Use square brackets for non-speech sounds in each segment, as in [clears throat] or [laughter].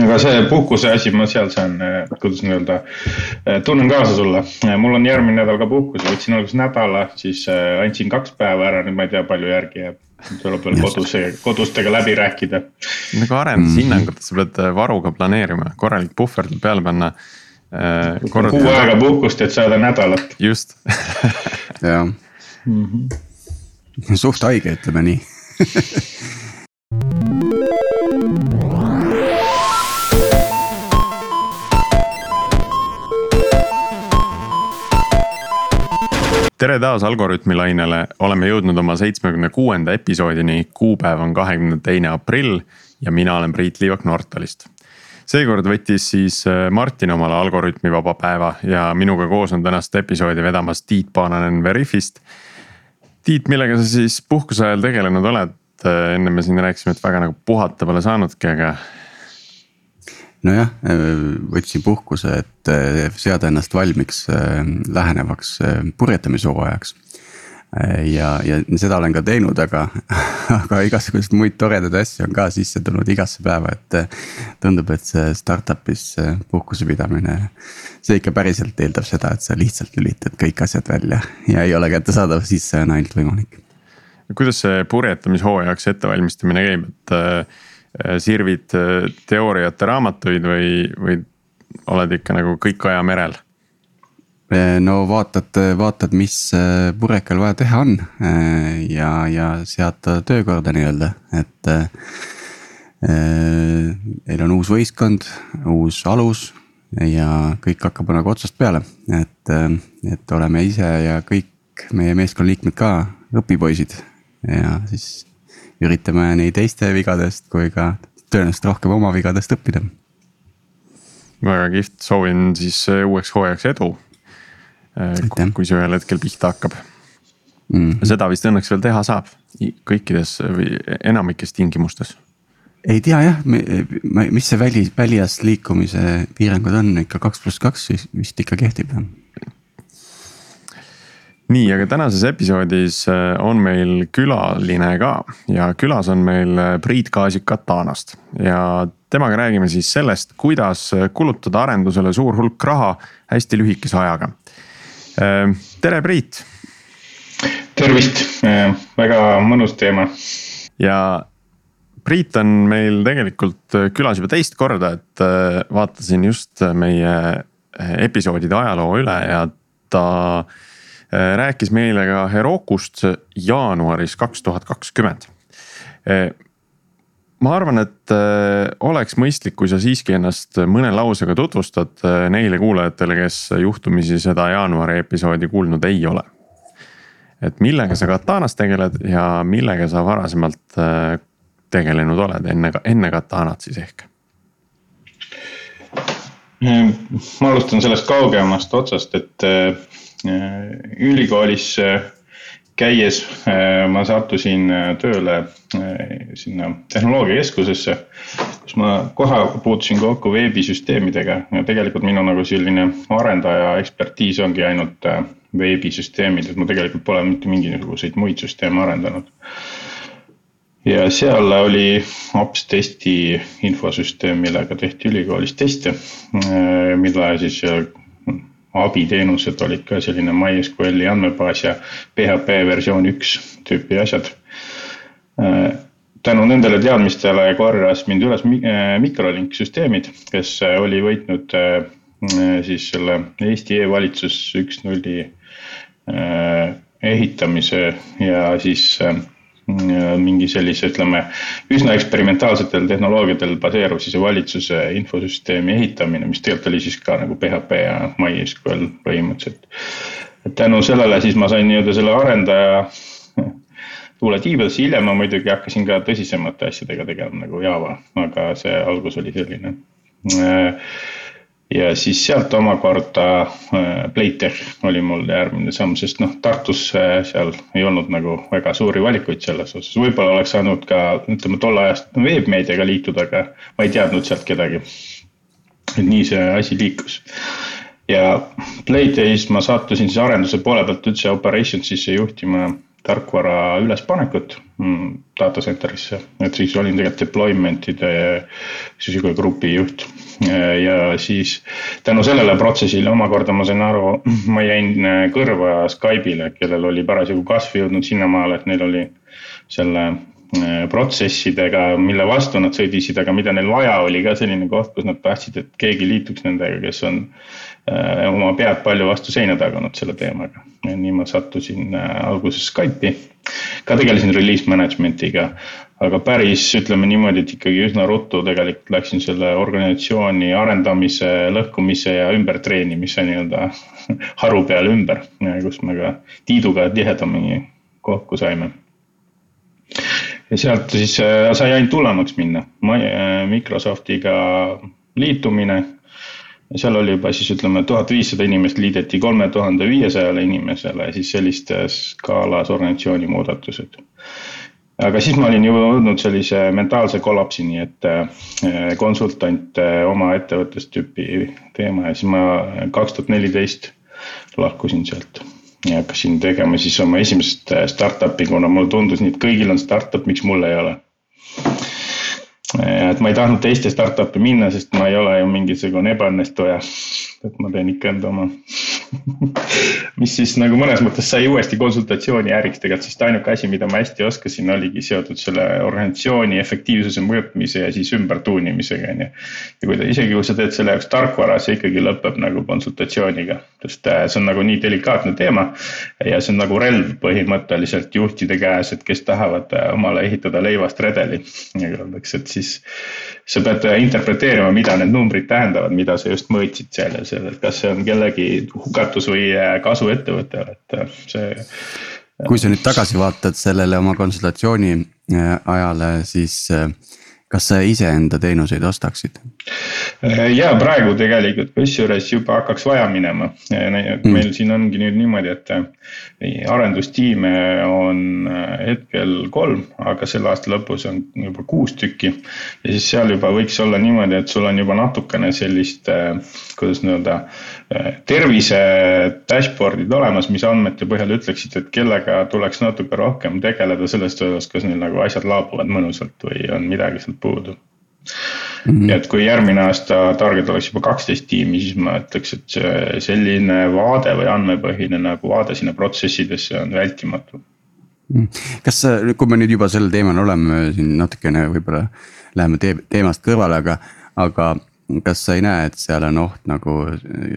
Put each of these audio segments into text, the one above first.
aga see puhkuse asi, ma seal saan, äh, kuidas nüüd öelda, äh, tunnen kaasa sulle. mul on järgmine nädal ka puhkus, võtsin alguses nädala, siis andsin kaks päeva ära, nüüd ma ei tea, palju järgi jääb. tuleb veel kodus, kodustega läbi rääkida. nagu arendushinnangut, sa pead varuga planeerima, korralik puhver tuleb peale panna kuu aega puhkust, et saada nädalat. just jah mm -hmm. suht haige, ütleme nii [laughs] tere taas Algorütmi lainele, oleme jõudnud oma seitsmekümne kuuenda episoodini, kuupäev on kahekümne teine aprill ja mina olen Priit Liivak Nortalist seekord võttis siis äh, Martin omale Algorütmi vaba päeva ja minuga koos on tänast episoodi vedamas Tiit Paananen Veriffist. Tiit, millega sa siis puhkuse ajal tegelenud oled? Äh, enne me siin rääkisime, et väga nagu puhata pole saanudki, aga. Nojah, äh, võtsin puhkuse, et seada ennast valmiks lähenevaks purjetamishooajaks ja, ja seda olen ka teinud, aga, [laughs] aga igasuguseid muid toredaid asju on ka sisse tulnud igasse päeva, et. tundub, et see startup'is puhkuse pidamine, see ikka päriselt eeldab seda, et sa lihtsalt lülitad kõik asjad välja ja ei ole kättesaadav, siis see on ainult võimalik. kuidas see purjetamishooajaks ettevalmistamine käib, et äh, sirvid äh, teooriate raamatuid või, või oled ikka nagu kõik aja merel? Eh, no vaatad, vaatad, mis purekal vaja teha on ja, ja sead töökorda nii-öelda, et. meil on uus võistkond, uus alus ja kõik hakkab nagu otsast peale, et, et oleme ise ja kõik meie meeskonna liikmed ka õpipoisid ja siis üritame nii teiste vigadest kui ka tõenäoliselt rohkem oma vigadest õppida. väga kihvt, soovin siis uueks hooajaks edu Äh, kui see ühel hetkel pihta hakkab. Mm.. seda vist õnneks veel teha saab kõikides või enamikes tingimustes. ei tea jah, mis see väli, väljas liikumise piirangud on ikka kaks pluss kaks vist ikka kehtib jah nii, aga tänases episoodis äh, on meil külaline ka ja külas on meil äh, Priit Kaasik Katanast ja temaga räägime siis sellest, kuidas kulutada arendusele suur hulk raha hästi lühikese ajaga tere, Priit. tervist, väga mõnus teema. ja Priit on meil tegelikult külas juba teist korda, et äh, vaatasin just meie äh, episoodide ajaloo üle ja ta äh, rääkis meile ka Herokust jaanuaris kaks tuhat kakskümmend ma arvan, et äh, oleks mõistlik, kui sa siiski ennast mõne lausega tutvustad äh, neile kuulajatele, kes juhtumisi seda jaanuari episoodi kuulnud ei ole. et millega sa Katanas tegeled ja millega sa varasemalt äh, tegelenud oled enne, enne Katanat siis ehk? ma alustan sellest kaugemast otsast, et ülikoolis käies äh, ma sattusin äh, tööle äh, sinna tehnoloogiakeskusesse, kus ma kohe puutusin kokku veebisüsteemidega ja tegelikult minu nagu selline arendaja ekspertiis ongi ainult veebisüsteemid, et ma tegelikult pole mitte mingisuguseid muid süsteeme arendanud. ja seal oli APS testi infosüsteem, millega tehti ülikoolis teste, mille siis abiteenused olid ka selline MySQL-i andmebaas ja PHP versioon üks tüüpi asjad. tänu nendele teadmistele korjas mind üles Microlink süsteemid, kes oli võitnud siis selle Eesti e-valitsus üks nulli ehitamise ja siis mingi sellise, ütleme, üsna eksperimentaalsetel tehnoloogiatel baseeruv siis valitsuse infosüsteemi ehitamine, mis tegelikult oli siis ka nagu PHP ja MySQL põhimõtteliselt. et tänu sellele siis ma sain nii-öelda selle arendaja tuule tiibadesse, hiljem ma muidugi hakkasin ka tõsisemate asjadega tegelema nagu Java, aga see algus oli selline ja siis sealt omakorda äh, Playtech oli mul järgmine samm, sest noh, Tartus äh, seal ei olnud nagu väga suuri valikuid selles osas, võib-olla oleks saanud ka ütleme tol ajast veebmeediaga liituda, aga ma ei teadnud sealt kedagi. et nii see asi liikus. ja Playtechis ma sattusin siis arenduse poole pealt üldse operations'isse juhtima tarkvara ülespanekut mm, data center'isse, et siis olin tegelikult deployment'ide siis ühe grupi juht. ja siis tänu sellele protsessile omakorda ma sain aru, ma jäin kõrva Skype'ile, kellel oli parasjagu kasv jõudnud sinnamaale, et neil oli selle Äh, protsessidega, mille vastu nad sõdisid, aga mida neil vaja oli ka selline koht, kus nad tahtsid, et keegi liituks nendega, kes on äh, oma pead palju vastu seina taganud selle teemaga. nii ma sattusin äh, alguses Skype'i, ka tegelesin release management'iga, aga päris ütleme niimoodi, et ikkagi üsna ruttu tegelikult läksin selle organisatsiooni arendamise, lõhkumise ja ümbertreenimise nii-öelda [laughs] haru peale ümber, kus me ka Tiiduga tihedamini kokku saime ja sealt siis äh, sai ainult hullemaks minna, äh, Microsoftiga liitumine. Seal oli juba siis ütleme, tuhat viissada inimest liideti kolme tuhande viiesajale inimesele, siis sellistes skaalas organisatsiooni muudatused. aga siis ma olin jõudnud sellise mentaalse kollapsini, et äh, konsultant oma ettevõttest tüüpi teema ja siis ma kaks tuhat neliteist lahkusin sealt ja hakkasin tegema siis oma esimest äh, startup'i, kuna mulle tundus nii, et kõigil on startup, miks mul ei ole. Et ma ei tahtnud teiste startup'i minna, sest ma ei ole ju mingisugune ebaõnnestuja. Et ma teen ikka enda oma [laughs] mis siis nagu mõnes mõttes sai uuesti konsultatsiooni äriks tegelikult, sest ainuke asi, mida ma hästi oskasin, oligi seotud selle organisatsiooni efektiivsuse mõõtmise ja siis ümbertuunimisega, on ju. ja kui ta, isegi kui sa teed selle jaoks tarkvara, see ikkagi lõpeb nagu konsultatsiooniga, sest äh, see on nagu nii delikaatne teema. ja see on nagu relv põhimõtteliselt juhtide käes, et kes tahavad äh, omale ehitada leivast redeli, öeldakse, et siis sa pead interpreteerima, mida need numbrid tähendavad, mida sa just mõõtsid seal ja seal, et kas see on kellegi hukatus või äh, kasu ettevõttele, et äh, see. kui sa nüüd tagasi vaatad sellele oma konsultatsiooni äh, ajale, siis kas sa iseenda teenuseid ostaksid? ja praegu tegelikult kusjuures juba hakkaks vaja minema. Mm. meil mm. siin ongi nüüd niimoodi, et arendustiime on hetkel kolm, aga selle aasta lõpus on juba kuus tükki. ja siis seal juba võiks olla niimoodi, et sul on juba natukene sellist, kuidas nii-öelda tervise dashboard'id olemas, mis andmete põhjal ütleksid, et kellega tuleks natuke rohkem tegeleda sellest osas, kas neil nagu asjad laabuvad mõnusalt või on midagi sealt puudu mm. -hmm. et kui järgmine aasta target oleks juba kaksteist tiimi, siis ma ütleks, et see selline vaade või andmepõhine nagu vaade sinna protsessidesse on vältimatu. Mhm. kas, kui me nüüd juba sel teemal oleme siin natukene võib-olla läheme teemast kõrvale, aga, aga kas sa ei näe, et seal on oht nagu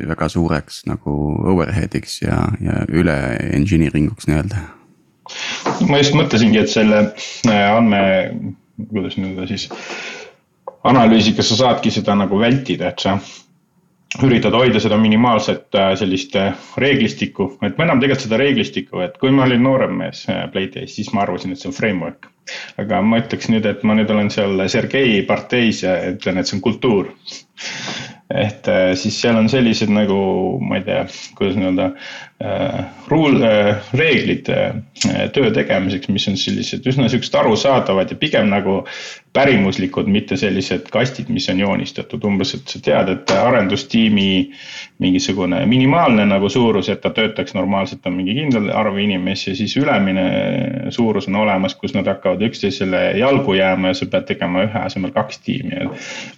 väga suureks nagu overhead'iks ja, ja üle engineering uks nii-öelda? ma just mõtlesingi, et selle äh, andme, kuidas nii-öelda siis analüüsiga sa saadki seda nagu vältida, et sa üritad hoida seda minimaalset äh, sellist äh, reeglistikku, et ma enam tegelikult seda reeglistikku, et kui ma olin noorem mees Playdays, siis ma arvasin, et see on framework aga ma ütleks nüüd, et ma nüüd olen seal Sergei parteis ja ütlen, et see on kultuur. Et äh, siis seal on sellised nagu, ma ei tea, kuidas nii-öelda äh, rule äh,, reeglid töö tegemiseks, mis on sellised üsna siuksed arusaadavad ja pigem nagu pärimuslikud, mitte sellised kastid, mis on joonistatud, umbes, et sa tead, et arendustiimi mingisugune minimaalne nagu suurus, et ta töötaks normaalselt, on mingi kindel arv inimesi ja siis ülemine suurus on olemas, kus nad hakkavad üksteisele jalgu jääma ja sa pead tegema ühe asemel kaks tiimi. Ja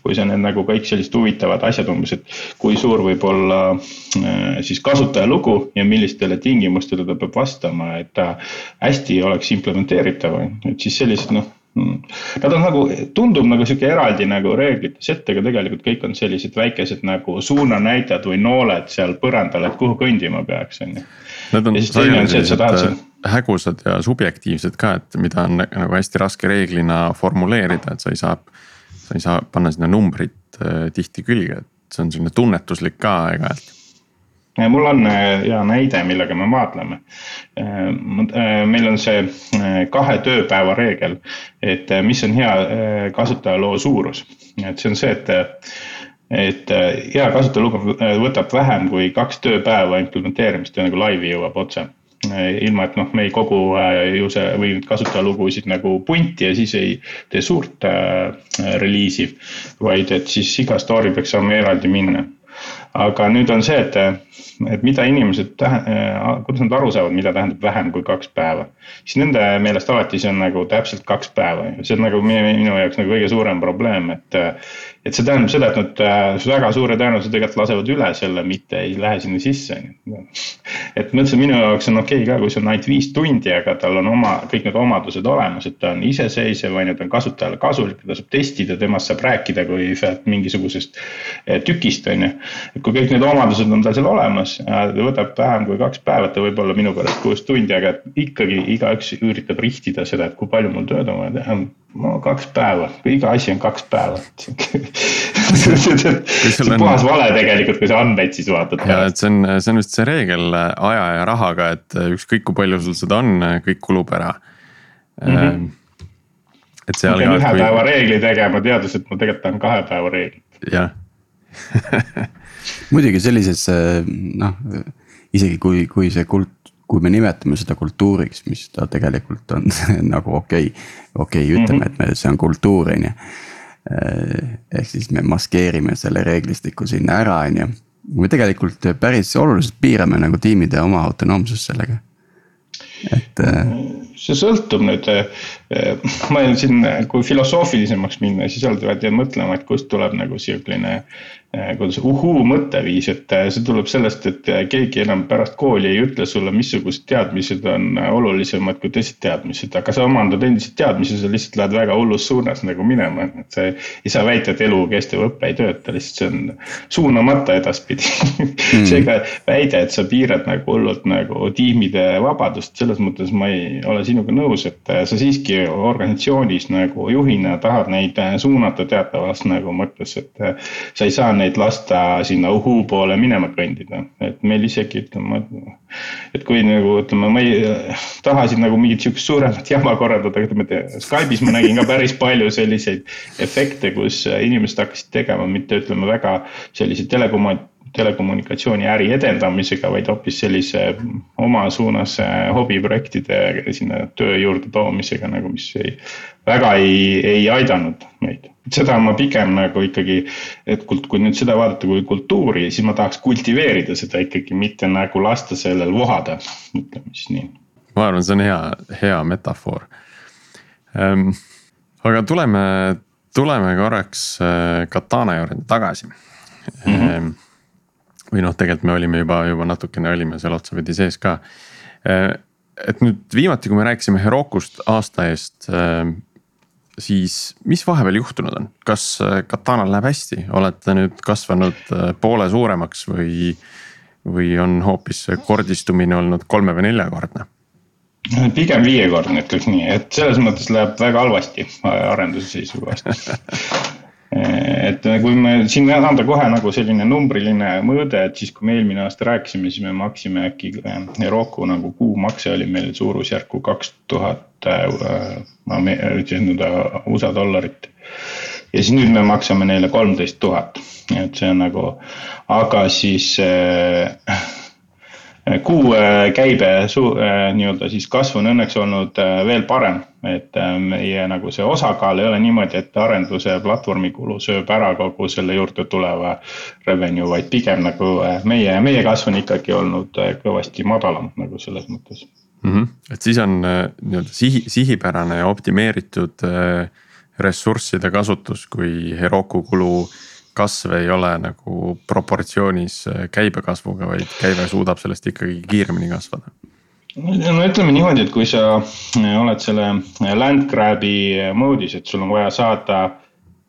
kui sa need nagu kõik sellised huvitavad asjad umbes, et kui suur võib olla äh, siis kasutaja lugu ja millistele tingimustele ta peab vastama, et ta hästi oleks implementeeritav, et siis sellised noh Mm. Nad on nagu, tundub nagu sihuke eraldi nagu reeglites ette, aga tegelikult kõik on sellised väikesed nagu suunanäitajad või nooled seal põrandal, et kuhu kõndima peaks, on ju. Need on sageli äh, hägusad ja subjektiivsed ka, et mida on nagu hästi raske reeglina formuleerida, et sa ei saa, sa ei saa panna sinna numbrit tihti külge, et see on selline tunnetuslik ka aeg-ajalt. Mul on äh, hea näide, millega me maadleme. Äh, äh, meil on see kahe tööpäeva reegel, et mis on hea kasutajaloo suurus, et see on see, et et hea kasutajalugu võtab vähem kui kaks tööpäeva implementeerimist ja nagu laivi jõuab otse ilma, et noh, me ei kogu ju see või kasutajalugusid nagu punti ja siis ei tee suurt äh, reliisi. vaid et siis iga story peaks saama eraldi minna aga nüüd on see, et, et mida inimesed tähe-, kuidas nad aru saavad, mida tähendab vähem kui kaks päeva. siis nende meelest alati see on nagu täpselt kaks päeva see on nagu minu, minu jaoks nagu kõige suurem probleem, et et see tähendab seda, et nad äh, väga suure tõenäosusega tegelikult lasevad üle selle, mitte ei lähe sinna sisse, on ju. et ma ütlesin, minu jaoks on okei okay ka, kui see on ainult viis tundi, aga tal on oma, kõik need omadused olemas, et ta on iseseisev, on ju, ta on kasutajale kasulik, ta saab testida, temast saab rääkida kui mingisugusest äh, tükist, on ju. Kui kõik need omadused on tal seal olemas, ta võtab vähem kui kaks päeva, ta võib olla minu pärast kuus tundi, aga ikkagi igaüks üritab rihtida seda, et kui palju mul tööd on vaja teha no kaks päeva, iga asi on kaks päeva see on puhas vale tegelikult, kui sa andmeid siis vaatad. ja et see on, see on vist see reegel aja ja rahaga, et ükskõik kui palju sul seda on, kõik kulub ära mm. -hmm. et seal. ma pean ühe kui... päeva reegli tegema, teades, et ma tegelikult tahan kahe päeva reeglit. jah [laughs] muidugi sellises noh, isegi kui, kui see kuld kui me nimetame seda kultuuriks, mis ta tegelikult on [laughs] nagu okei okay,, okei okay,, ütleme, et me, see on kultuur, on ju. ehk siis me maskeerime selle reeglistiku sinna ära, on ju. me tegelikult päris oluliselt piirame nagu tiimide oma autonoomsust sellega et. see sõltub nüüd, ma siin, kui filosoofilisemaks minna, siis alati pead mõtlema, et kust tuleb nagu sihukene Äh, kuidas uhuu mõtteviis, et äh, see tuleb sellest, et äh, keegi enam pärast kooli ei ütle sulle, missugused teadmised on olulisemad kui teised teadmised, aga sa omandad endiselt teadmisi, sa lihtsalt lähed väga hullus suunas nagu minema, et sa ei saa väita, et elukestev õpe ei tööta, lihtsalt see on suunamata edaspidi. Mm. [laughs] seega väide, et sa piirad nagu hullult nagu tiimide vabadust, selles mõttes ma ei ole sinuga nõus, et sa siiski organisatsioonis nagu juhina tahad neid suunata teatavas nagu mõttes, et sa ei saa neid lasta sinna uhuu poole minema kõndida, et meil isegi ütleme, et kui nagu ütleme, ma ei taha siin nagu mingit sihukest suuremat jama korraldada, ütleme, Skype'is ma nägin ka päris palju selliseid efekte, kus inimesed hakkasid tegema mitte ütleme väga selliseid telekom-, telekommunikatsiooni äri edendamisega, vaid hoopis sellise oma suunas hobiprojektide sinna töö juurde toomisega nagu, mis ei, väga ei, ei aidanud meid seda ma pigem nagu ikkagi, et kui nüüd seda vaadata kui kultuuri, siis ma tahaks kultiveerida seda ikkagi, mitte nagu lasta sellel vohada, ütleme siis nii. ma arvan, see on hea, hea metafoor ähm,. aga tuleme, tuleme korraks äh, Katana juurde tagasi mm. -hmm. Või noh, tegelikult me olime juba, juba natukene olime seal otsapidi sees ka. Et nüüd viimati, kui me rääkisime Herokust aasta eest siis mis vahepeal juhtunud on, kas Katanal läheb hästi, olete nüüd kasvanud poole suuremaks või, või on hoopis kordistumine olnud kolme või neljakordne? pigem viiekordne, ütleks nii, et selles mõttes läheb väga halvasti arenduse seisukohast [laughs] et kui me siin anda kohe nagu selline numbriline mõõde, et siis kui me eelmine aasta rääkisime, siis me maksime äkki Roku nagu kuumakse oli meil suurusjärku kaks tuhat äh, nii-öelda USA dollarit. ja siis nüüd me maksame neile kolmteist tuhat, et see on nagu, aga siis äh, kuu äh, käibe suu-, äh, nii-öelda siis kasv on õnneks olnud äh, veel parem. et meie nagu see osakaal ei ole niimoodi, et arenduse platvormi kulu sööb ära kogu selle juurde tuleva revenue, vaid pigem nagu meie, meie kasv on ikkagi olnud kõvasti madalam nagu selles mõttes mm. -hmm. et siis on nii-öelda sihi, sihipärane ja optimeeritud ressursside kasutus, kui Heroku kulu kasv ei ole nagu proportsioonis äh, käibekasvuga, vaid käive suudab sellest ikkagi kiiremini kasvada. No ütleme niimoodi, et kui sa oled selle äh, land grab'i moodis, et sul on vaja saada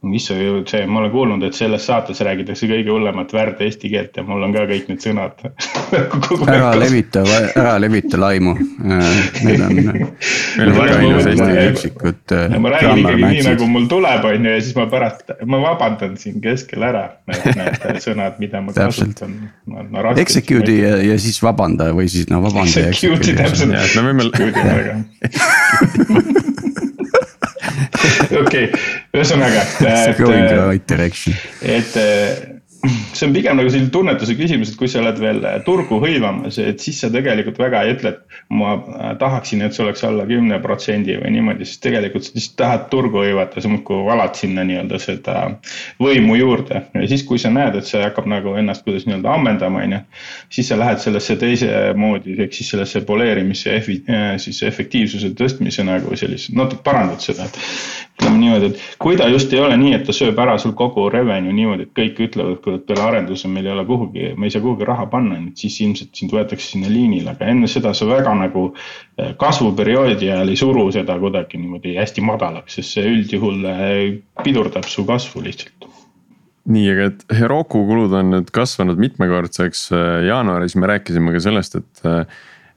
mis see, see, ma olen kuulnud, et selles saates räägitakse kõige hullemat värd eesti keelt ja mul on ka kõik need sõnad [laughs] ära levita, ära levita laimu. Need [laughs] on, need on väga ilus eesti üksikud. Äh, ma räägin ikkagi nii nagu mul tuleb, on ju, ja siis ma pärast, ma vabandan siin keskel ära need, need sõnad, mida ma kasutan Execute'i ja, ja siis vabanda või siis no vabanda. Execute'i täpselt. me võime [laughs] [laughs] okei okay., ühesõnaga. It's going the right direction. et, see on pigem nagu selline tunnetuse küsimus, et kui sa oled veel turgu hõivamas, et siis sa tegelikult väga ei ütle, et ma äh, tahaksin, et see oleks alla kümne protsendi või niimoodi, sest tegelikult sa lihtsalt tahad turgu hõivata, sa muudkui valad sinna nii-öelda seda võimu juurde. ja siis, kui sa näed, et see hakkab nagu ennast kuidas nii-öelda ammendama, on ju, siis sa lähed sellesse teise moodi, ehk siis sellesse poleerimise, äh, siis efektiivsuse tõstmise nagu sellise, natuke parandad seda, et ütleme niimoodi, et kui ta just ei ole nii, et ta sööb ära sul kogu revenue niimoodi, et kõik ütlevad, et peale arenduse meil ei ole kuhugi, me ei saa kuhugi raha panna, siis ilmselt sind võetakse sinna liinile, aga enne seda sa väga nagu eh, kasvuperioodi ajal ei suru seda kuidagi niimoodi hästi madalaks, sest see üldjuhul eh, pidurdab su kasvu lihtsalt. Nii, aga et Heroku kulud on nüüd kasvanud mitmekordseks, eh, jaanuaris me rääkisime ka sellest, et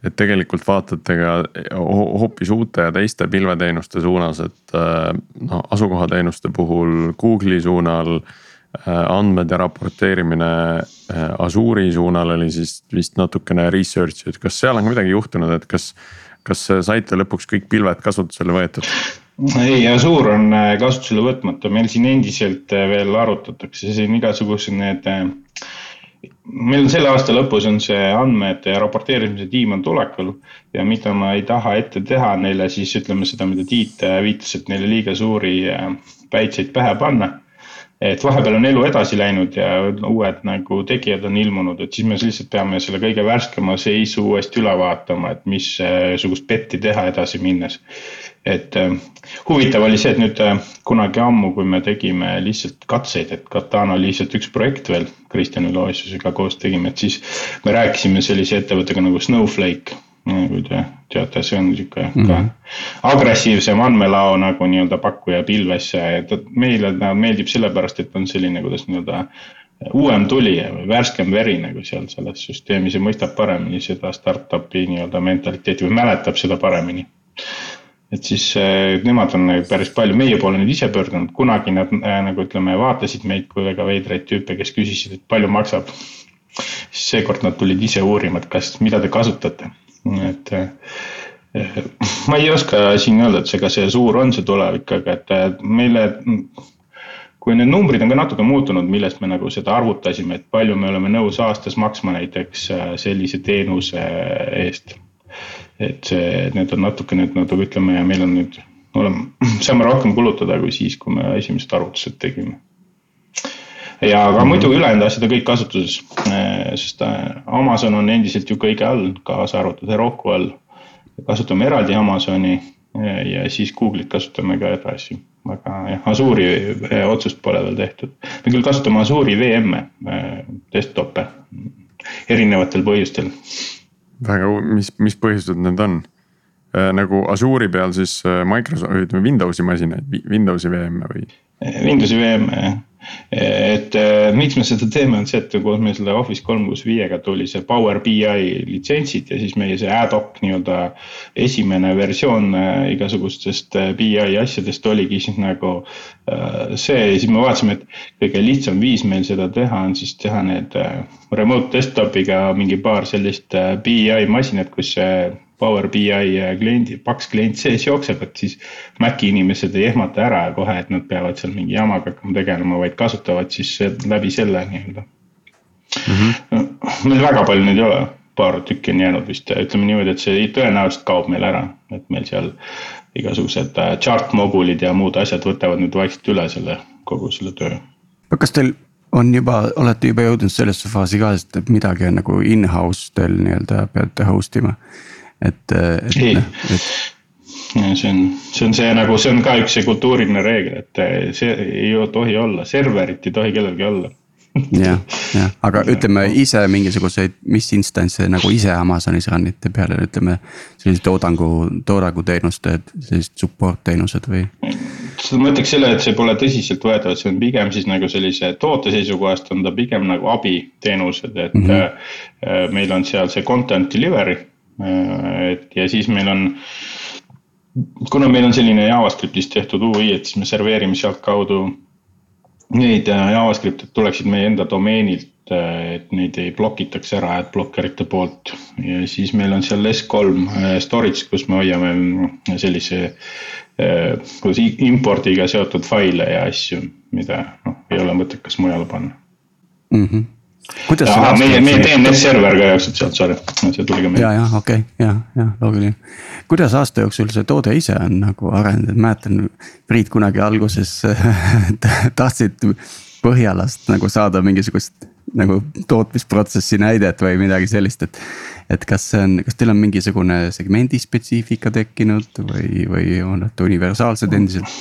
et tegelikult vaatate ka hoopis uute ja teiste pilveteenuste suunas, et äh, noh, asukohateenuste puhul Google'i suunal äh, andmed ja raporteerimine äh, Azure'i suunal oli siis vist natukene research'i, et kas seal on ka midagi juhtunud, et kas, kas saite lõpuks kõik pilved kasutusele võetud? ei, Azure on kasutusele võtmata, meil siin endiselt veel arutatakse siin igasugused need meil selle aasta lõpus on see andmete raporteerimise tiim on tulekul ja mida ma ei taha ette teha neile, siis ütleme seda, mida Tiit viitas, et neile liiga suuri äh, päitseid pähe panna. et vahepeal on elu edasi läinud ja uued nagu tegijad on ilmunud, et siis me lihtsalt peame selle kõige värskema seisu uuesti üle vaatama, et missugust petti teha edasi minnes et äh, huvitav oli see, et nüüd äh, kunagi ammu, kui me tegime lihtsalt katseid, et Katana oli lihtsalt üks projekt veel Kristjan Üloossusega koos tegime, et siis me rääkisime sellise ettevõttega nagu Snowflake. kui te teate, see on sihuke mm -hmm. agressiivsem andmelao nagu nii-öelda pakkuja pilvesse, et meile ta meeldib sellepärast, et on selline, kuidas nii-öelda uuem tulija või värskem veri nagu seal selles süsteemis ja mõistab paremini seda startup'i nii-öelda mentaliteeti või mäletab seda paremini et siis äh, nemad on päris palju meie poole nüüd ise pöördunud, kunagi nad äh, nagu ütleme, vaatasid meid kui väga veidraid tüüpe, kes küsisid, et palju maksab. siis seekord nad tulid ise uurima, et kas, mida te kasutate, et äh, [laughs] ma ei oska siin öelda, et see, kas see suur on see tulevik, aga et meile kui need numbrid on ka natuke muutunud, millest me nagu seda arvutasime, et palju me oleme nõus aastas maksma näiteks sellise teenuse eest et see, need on natuke nüüd nagu ütleme, meil on nüüd, oleme, [clears throat] saame rohkem kulutada kui siis, kui me esimesed arvutused tegime. ja aga muidu ülejäänud asjad on kõik kasutuses, eh, sest eh, Amazon on endiselt ju kõige all, kaasa arvatud Heroku all. kasutame eraldi Amazoni eh, ja siis Google'it kasutame ka edasi, aga jah, Azure'i otsust pole veel tehtud. me küll kasutame Azure'i VM-e, desktop'e erinevatel põhjustel väga, mis, mis põhjused need on? Äh, nagu Azure'i peal siis äh, Microsoft, ütleme Windowsi masinaid, Windowsi VM-e või? Windowsi VM-e jah et äh, miks me seda teeme, on see, et koos meil selle Office kolm kuus viiega tuli see Power BI litsentsid ja siis meie see ad hoc nii-öelda esimene versioon äh, igasugustest äh, BI asjadest oligi siis nagu see ja siis me vaatasime, et kõige lihtsam viis meil seda teha on siis teha need remote desktop'iga mingi paar sellist BI masinat, kus see Power BI kliendi, paks klient sees jookseb, et siis Maci inimesed ei ehmata ära kohe, et nad peavad seal mingi jamaga hakkama tegelema, vaid kasutavad siis läbi selle nii-öelda mm. -hmm. meil väga palju neid ei ole, paar tükki on jäänud vist, ütleme niimoodi, et see tõenäoliselt kaob meil ära, et meil seal igasugused äh, chart mogulid ja muud asjad võtavad nüüd vaikselt üle selle, kogu selle töö. kas teil on juba, olete juba jõudnud sellesse faasi ka, et midagi on nagu in-house teil nii-öelda peate host ima? Et, et. ei noh, et... see on, see on see nagu, see on ka üks see kultuuriline reegel, et see ei tohi olla, serverit ei tohi kellelgi olla [laughs] jah, jah, aga ütleme ise mingisuguseid, mis instantse nagu ise Amazonis run ite peale, ütleme. sellised toodangu, toodanguteenuste, sellised support teenused või? ma ütleks selle, et see pole tõsiseltvõetav, et see on pigem siis nagu sellise toote seisukohast on ta pigem nagu abiteenused, et mm. -hmm. meil on seal see content delivery Äh, et ja siis meil on, kuna meil on selline JavaScriptis tehtud UI, et siis me serveerime sealtkaudu neid äh, JavaScript'e tuleksid meie enda domeenilt, äh, et neid ei blokitaks ära adblockerite poolt. ja siis meil on seal S3 storage, kus me hoiame sellise, kuidas impordiga seotud faile ja asju, mida noh, ei ole mõttekas mujale panna mm. -hmm kuidas Aha, meie, meie DNS server ka jookseb sealt, sorry, see tuli ka meelde. ja, ja okei okay,, ja, ja loogiline. kuidas aasta jooksul see toode ise on nagu arenenud, mäletan Priit kunagi alguses [laughs] tahtsid Põhjalast nagu saada mingisugust nagu tootmisprotsessi näidet või midagi sellist, et. et kas see on, kas teil on mingisugune segmendi spetsiifika tekkinud või, või on nad universaalsed endiselt?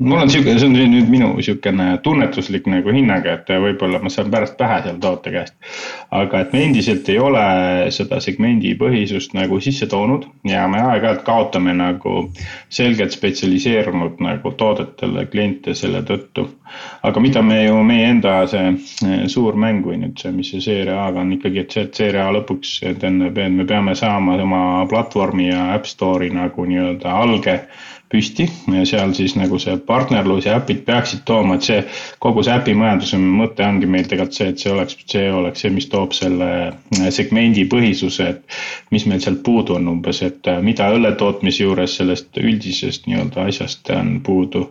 Mul on sihuke, see on nüüd minu sihukene tunnetuslik nagu hinnang, et võib-olla ma saan pärast pähe selle toote käest. aga et me endiselt ei ole seda segmendipõhisust nagu sisse toonud ja me aeg-ajalt kaotame nagu selgelt spetsialiseerunud nagu toodetele kliente selle tõttu. aga mida me ju, meie enda see eh, suur mäng või nüüd see, mis see seeria A-ga on ikkagi, et see, et seeria A lõpuks tähendab, et me peame saama oma platvormi ja App Store'i nagu nii-öelda alge püsti ja seal siis nagu see partnerlus ja äpid peaksid tooma, et see kogu see äpimajanduse mõte ongi meil tegelikult see, et see oleks, see oleks see, mis toob selle äh, segmendi põhisuse, et mis meil sealt puudu on umbes, et äh, mida õlle tootmise juures sellest üldisest nii-öelda asjast on puudu.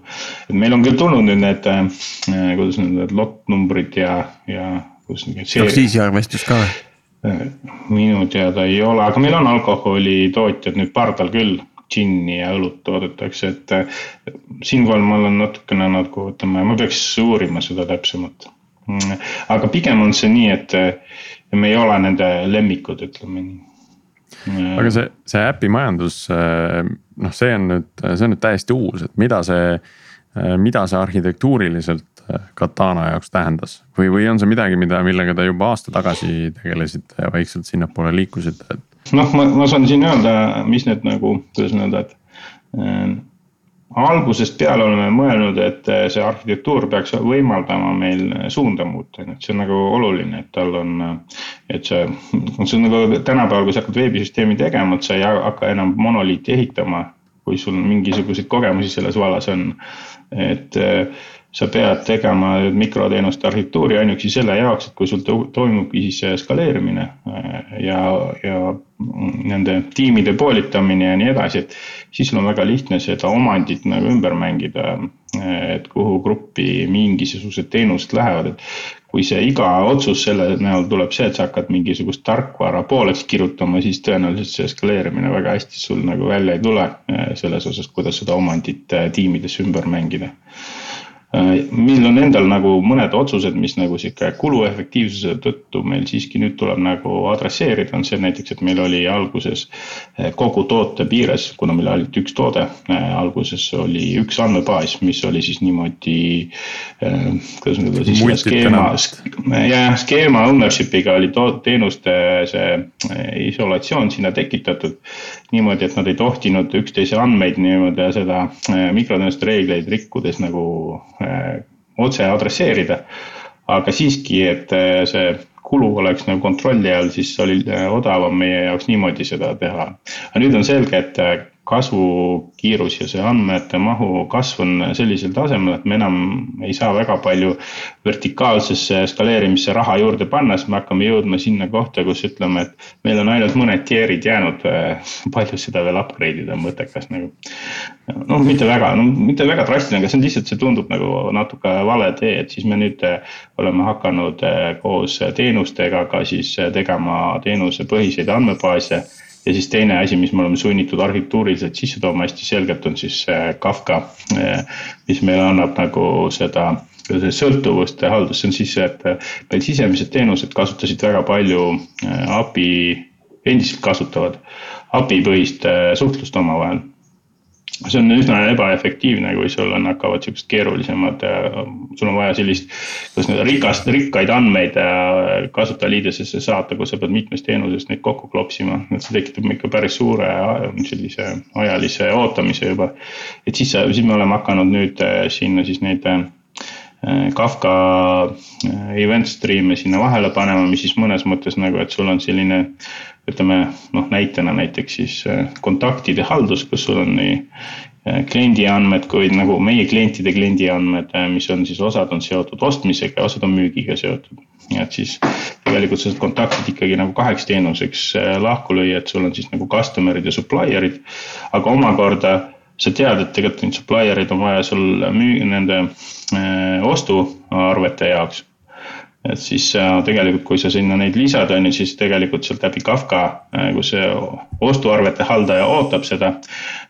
et meil on küll tulnud nüüd need, äh, kuidas need lottnumbrid ja, ja kus. aktsiisiarvestus ka või? minu teada ei ole, aga meil on alkoholitootjad nüüd pardal küll džinni ja õlut toodetakse, et äh, siinkohal ma olen natukene nagu ütleme, ma peaks uurima seda täpsemalt. Mm, aga pigem on see nii, et äh, me ei ole nende lemmikud, ütleme nii. aga see, see äpimajandus, äh, noh, see on nüüd, see on nüüd täiesti uus, et mida see, mida see arhitektuuriliselt Katana jaoks tähendas või, või on see midagi, mida, millega te juba aasta tagasi tegelesite ja vaikselt sinnapoole liikusite, et noh, ma, ma saan siin öelda, mis need nagu, kuidas öelda, et äh, algusest peale oleme mõelnud, et äh, see arhitektuur peaks võimaldama meil suunda muuta, et see on nagu oluline, et tal on, et see, see on nagu tänapäeval, kui sa hakkad veebisüsteemi tegema, et sa ei hakka enam monoliiti ehitama, kui sul mingisuguseid kogemusi selles vallas on. et äh, sa pead tegema mikroteenuste arhitektuuri ainuüksi selle jaoks, et kui sul toimubki siis skaleerimine äh, ja, ja nende tiimide poolitamine ja nii edasi, et siis sul on väga lihtne seda omandit nagu ümber mängida. Äh, et kuhu gruppi mingisugused teenused lähevad, et kui see iga otsus selle näol tuleb see, et sa hakkad mingisugust tarkvara pooleks kirjutama, siis tõenäoliselt see eskaleerimine väga hästi sul nagu välja ei tule äh, selles osas, kuidas seda omandit tiimidesse ümber mängida meil on endal nagu mõned otsused, mis nagu sihuke kuluefektiivsuse tõttu meil siiski nüüd tuleb nagu adresseerida, on see näiteks, et meil oli alguses äh, kogu toote piires, kuna meil oli üks toode, äh, alguses oli üks andmebaas, mis oli siis niimoodi. kuidas nüüd öelda siis skeema, jah, skeema ownership'iga oli teenuste see isolatsioon sinna tekitatud. niimoodi, et nad ei tohtinud üksteise andmeid niimoodi seda mikroteenuste reegleid rikkudes nagu Äh, otse adresseerida. aga siiski, et äh, see kulu oleks nagu kontrolli all, siis oli äh, odavam meie jaoks niimoodi seda teha. aga nüüd on selge, et kasvukiirus ja see andmete mahu kasv on sellisel tasemel, et me enam ei saa väga palju vertikaalsesse skaleerimisse raha juurde panna, sest me hakkame jõudma sinna kohta, kus ütleme, et meil on ainult mõned tier'id jäänud. [laughs] palju seda veel upgrade ida on mõttekas nagu. noh, mitte väga, no mitte väga drastiline, aga see on lihtsalt, see tundub nagu natuke vale tee, et siis me nüüd oleme hakanud koos teenustega ka siis tegema teenusepõhiseid andmebaase ja siis teine asi, mis me oleme sunnitud arhitektuuriliselt sisse tooma hästi selgelt, on siis Kafka, mis meile annab nagu seda sõltuvuste haldus, see on siis et meil sisemised teenused kasutasid väga palju API, endiselt kasutavad API põhist suhtlust omavahel see on üsna ebaefektiivne, kui sul on, hakkavad siuksed keerulisemad, äh, sul on vaja sellist, kuidas nüüd rikast, rikkaid andmeid äh, kasutajaliidesesse saata, kus sa pead mitmest teenusest neid kokku klopsima, et see tekitab ikka päris suure äh, sellise ajalise ootamise juba. et siis, siis me oleme hakanud nüüd sinna siis neid Kafka event stream'e sinna vahele panema, mis siis mõnes mõttes nagu, et sul on selline ütleme noh, näitena näiteks siis äh, kontaktide haldus, kus sul on nii äh, kliendi andmed kui nagu meie klientide kliendi andmed, äh, mis on siis osad on seotud ostmisega osad on müügiga seotud. nii et siis tegelikult sa saad kontaktid ikkagi nagu kaheks teenuseks lahku lüüa, et sul on siis nagu customer'id ja supplier'id. aga omakorda sa tead, et tegelikult neid supplier'id on vaja sul müü-, nende ostuarvete jaoks et siis äh, tegelikult, kui sa sinna neid lisad, on ju, siis tegelikult sealt läbi Kafka, äh, kus ostuarvete haldaja ootab seda.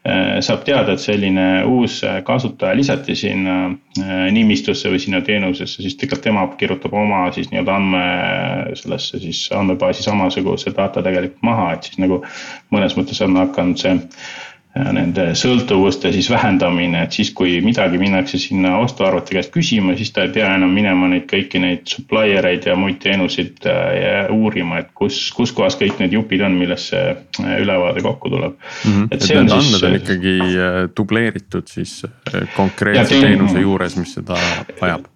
Äh, saab teada, et selline uus kasutaja lisati sinna nimistusse või sinna teenusesse, siis tegelikult tema kirjutab oma siis nii-öelda andme sellesse siis andmebaasi samasuguse data tegelikult maha, et siis nagu mõnes mõttes on hakanud see nende sõltuvuste siis vähendamine, et siis, kui midagi minnakse sinna ostuarvete käest küsima, siis ta ei pea enam minema neid kõiki neid supplier eid ja muid teenuseid äh, uurima, et kus, kus kohas kõik need jupid on, millest see äh, ülevaade kokku tuleb mm. -hmm. et, et need andmed siis, on ikkagi äh, dubleeritud siis konkreetse teen... teenuse juures, mis seda vajab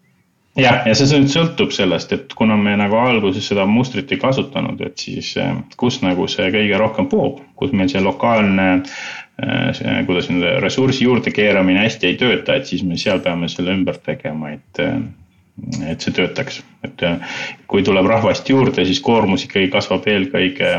jah, ja see nüüd sõltub sellest, et kuna me nagu alguses seda mustrit ei kasutanud, et siis kus nagu see kõige rohkem poob, kus meil see lokaalne Äh, kuidas nende ressursi juurde keeramine hästi ei tööta, et siis me seal peame selle ümber tegema, et, äh, et see töötaks. et äh, kui tuleb rahvast juurde, siis koormus ikkagi kasvab eelkõige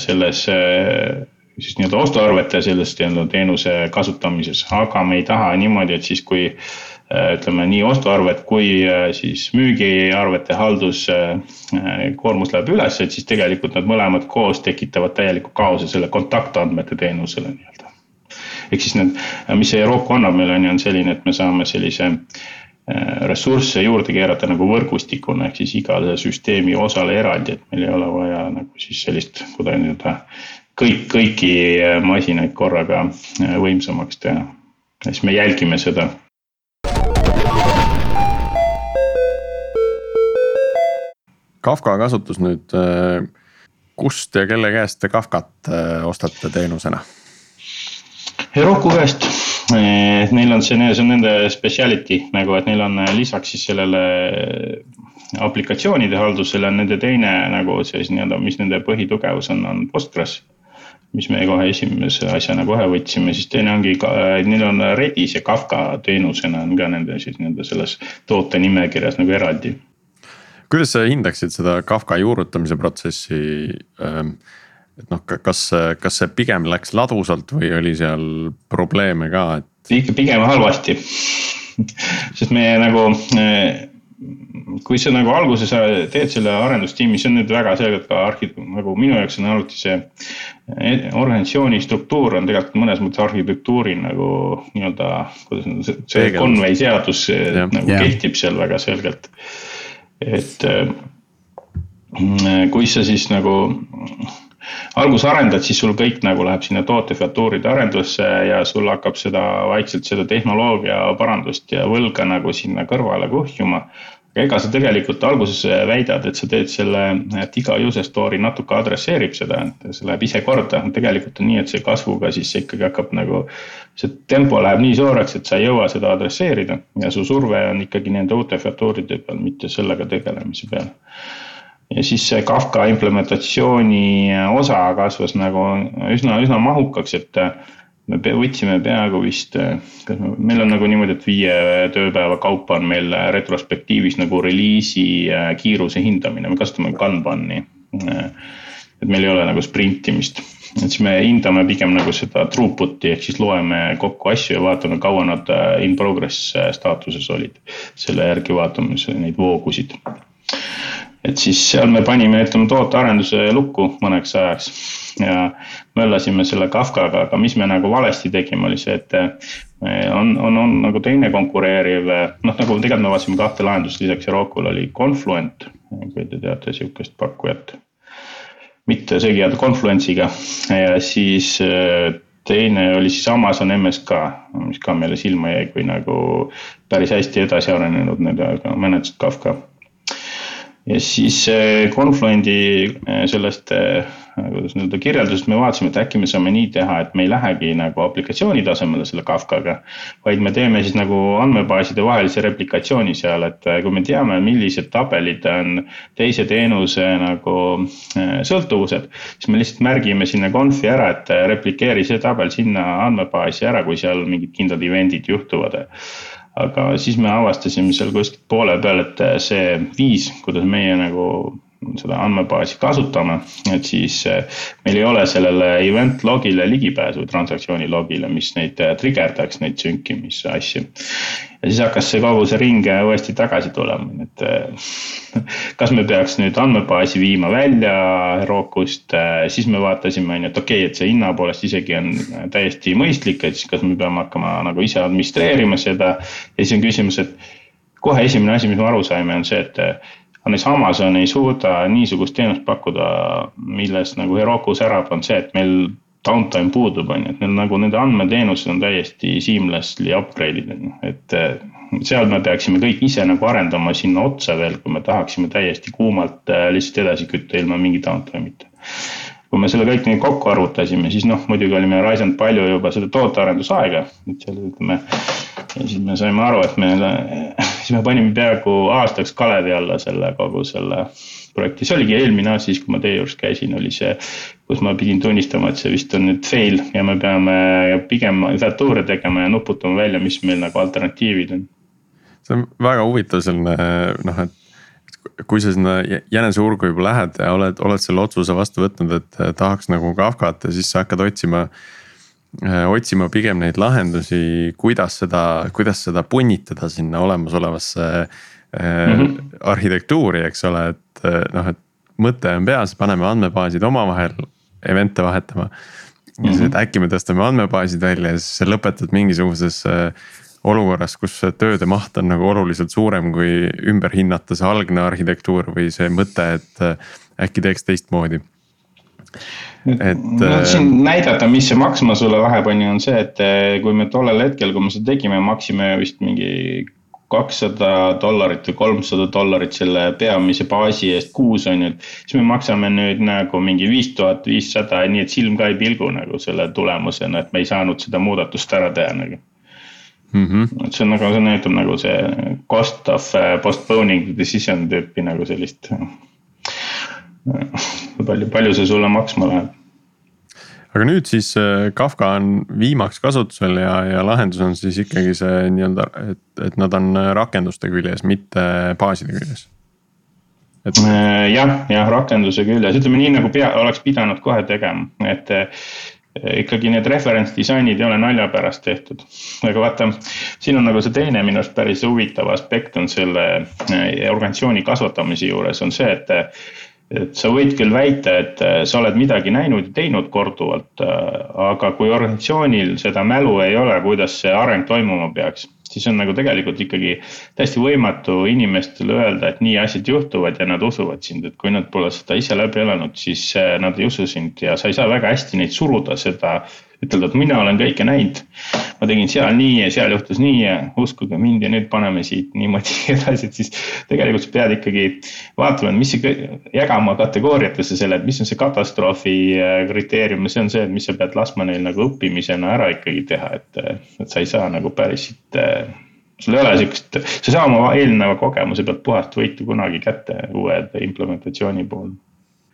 selles siis nii-öelda ostuarvete selles nii-öelda teenuse kasutamises, aga me ei taha niimoodi, et siis kui Äh, ütleme nii ostuarved kui äh, siis müügiarvete halduskoormus äh, läheb üles, et siis tegelikult nad mõlemad koos tekitavad täieliku kaose selle kontaktandmete teenusele nii-öelda. ehk siis need, mis see Euroopa annab meile on ju, on selline, et me saame sellise ressursse juurde keerata nagu võrgustikuna ehk siis igale süsteemi osale eraldi, et meil ei ole vaja nagu siis sellist kuidagi nii-öelda kõik, kõiki masinaid korraga võimsamaks teha. siis me jälgime seda Kafka kasutus nüüd, äh, kust ja kelle käest te Kafkat äh, ostate teenusena? Heroku käest, neil on see, see on nende speciality nagu, et neil on äh, lisaks siis sellele aplikatsioonide haldusele on nende teine nagu siis nii-öelda, mis nende põhitugevus on, on Postgres mis me kohe esimese asjana kohe võtsime, siis teine ongi, neil on Redis ja Kafka teenusena on ka nende siis nii-öelda selles toote nimekirjas nagu eraldi kuidas sa hindaksid seda Kafka juurutamise protsessi? Ähm, et noh, kas, kas see pigem läks ladusalt või oli seal probleeme ka, et? ikka pigem halvasti sest me nagu, äh, kui sa nagu alguses teed selle arendustiimi, see on nüüd väga selgelt ka arhi-, nagu minu jaoks on alati see. Eh, organisatsiooni struktuur on tegelikult mõnes mõttes arhitektuuri nagu nii-öelda, kuidas see, see Conway seadus nagu ja. kehtib seal väga selgelt et äh, kui sa siis nagu alguses arendad, siis sul kõik nagu läheb sinna tootefeatuuride arendusse ja sul hakkab seda vaikselt seda tehnoloogia parandust ja võlga nagu sinna kõrvale kuhjuma. Ega sa tegelikult alguses väidad, et sa teed selle, et iga user story natuke adresseerib seda, et see läheb ise korda, tegelikult on nii, et see kasvuga siis see ikkagi hakkab nagu see tempo läheb nii suureks, et sa ei jõua seda adresseerida ja su surve on ikkagi nende uute featuuride peal, mitte sellega tegelemise peal. ja siis see Kafka implementatsiooni osa kasvas nagu üsna, üsna mahukaks, et me võtsime peaaegu vist, kas me, meil on nagu niimoodi, et viie tööpäeva kaupa on meil retrospektiivis nagu reliisi kiiruse hindamine, me kasutame Kanbani. et meil ei ole nagu sprintimist et siis me hindame pigem nagu seda throughput'i ehk siis loeme kokku asju ja vaatame, kaua nad äh, in progress äh, staatuses olid. selle järgi vaatame neid voogusid. Et siis seal me panime, ütleme tootearenduse lukku mõneks ajaks ja möllasime selle Kafkaga, aga mis me nagu valesti tegime, oli see, et äh, on, on, on nagu teine konkureeriv, noh nagu tegelikult me vaatasime kahte lahendust, lisaks Eurocul oli Confluent, kui te teate sihukest pakkujat mitte segi ajada Confluence'iga ja siis äh, teine oli siis Amazon MSK, mis ka meile silma jäi kui nagu päris hästi edasi arenenud nii-öelda managed Kafka. Ja siis äh, Confluent'i äh, sellest kuidas nii-öelda kirjeldusest me vaatasime, et äkki me saame nii teha, et me ei lähegi nagu aplikatsiooni tasemele selle Kafkaga. vaid me teeme siis nagu andmebaaside vahelise replikatsiooni seal, et kui me teame, millised tabelid on teise teenuse nagu sõltuvused. siis me lihtsalt märgime sinna conf'i ära, et replikeeri see tabel sinna andmebaasi ära, kui seal mingid kindlad event'id juhtuvad aga siis me avastasime seal kuskilt poole peal, et see viis, kuidas meie nagu seda andmebaasi kasutame, et siis eh, meil ei ole sellele event log'ile ligipääsu, transaktsiooni log'ile, mis neid eh, trigerdaks, neid sünkimise asju. Ja siis hakkas see kogu see ring eh, uuesti tagasi tulema, et kas me peaks nüüd andmebaasi viima välja Herocust, siis me vaatasime, on ju, et okei okay,, et see hinna poolest isegi on täiesti mõistlik, et siis kas me peame hakkama nagu ise administreerima seda. ja siis on küsimus, et kohe esimene asi, mis me aru saime, on see, et näiteks Amazon ei suuda niisugust teenust pakkuda, milles nagu Heroku särab, on see, et meil downtime puudub, on ju, et neil nagu nende andmeteenused on täiesti seamlessly upgrade'id, on ju, et eh, seal me peaksime kõik ise nagu arendama sinna otsa veel, kui me tahaksime täiesti kuumalt eh, lihtsalt edasi kütta ilma mingi downtime'ita. kui me selle kõik nii kokku arvutasime, siis noh, muidugi olime raisanud palju juba seda tootearendusaega, et seal ütleme. ja siis me saime aru, et me, [laughs] siis me panime peaaegu aastaks kalevi alla selle kogu selle projekti, see oligi eelmine aasta, siis kui ma teie juures käisin, oli see, kus ma pidin tunnistama, et see vist on nüüd fail ja me peame pigem featuur'e tegema ja nuputama välja, mis meil nagu alternatiivid on. see on väga huvitav selline noh, et kui sa sinna jäneseurgu juba lähed ja oled, oled selle otsuse vastu võtnud, et tahaks nagu Kafkat ja siis sa hakkad otsima otsima pigem neid lahendusi, kuidas seda, kuidas seda punnitada sinna olemasolevasse mm -hmm. arhitektuuri, eks ole, et et eh, noh, et mõte on peas, paneme andmebaasid omavahel event'e vahetama. ja siis, et mhm. äkki me tõstame andmebaasid välja ja siis sa lõpetad mingisuguses eh, olukorras, kus tööde maht on nagu oluliselt suurem, kui ümber hinnata see algne arhitektuur või see mõte, et eh, äkki teeks teistmoodi et. no siin näidata, mis see maksma sulle läheb, on ju, on see, et kui me tollel hetkel, kui me seda tegime, maksime vist mingi kakssada dollarit või kolmsada dollarit selle peamise baasi eest kuus on ju. siis me maksame nüüd nagu mingi viis tuhat viissada, nii et silm ka ei pilgu nagu selle tulemusena, et me ei saanud seda muudatust ära teha nagu mm. -hmm. et see on nagu, see näitab nagu see cost of uh, postponing decision tüüpi nagu sellist. palju, palju see sulle maksma läheb aga nüüd siis äh, Kafka on viimaks kasutusel ja, ja lahendus on siis ikkagi see nii-öelda, et, et nad on rakenduste küljes, mitte baaside küljes. et äh, jah, jah rakenduse küljes, ütleme nii nagu pea, oleks pidanud kohe tegema, et äh, ikkagi need reference disainid ei ole nalja pärast tehtud. aga vaata, siin on nagu see teine minu arust päris huvitav aspekt on selle organisatsiooni kasvatamise juures on see, et et sa võid küll väita, et äh, sa oled midagi näinud ja teinud korduvalt, äh, aga kui organisatsioonil seda mälu ei ole, kuidas see areng toimuma peaks, siis on nagu tegelikult ikkagi täiesti võimatu inimestele öelda, et nii asjad juhtuvad ja nad usuvad sind, et kui nad pole seda ise läbi elanud, siis äh, nad ei usu sind ja sa ei saa väga hästi neid suruda seda ütelda, et mina olen kõike näinud. ma tegin seal nii ja seal juhtus nii ja uskuge mind ja nüüd paneme siit niimoodi [laughs] edasi, et siis tegelikult sa pead ikkagi vaatama, et mis see, jagama kategooriatesse selle, et mis on see katastroofi äh, kriteerium ja see on see, et mis sa pead laskma neil nagu õppimisena ära ikkagi teha, et, et sa ei saa nagu päris siit äh, sul ei ole sihukest, sa ei saa oma eelneva kogemuse pealt puhast võitu kunagi kätte uue implementatsiooni puhul.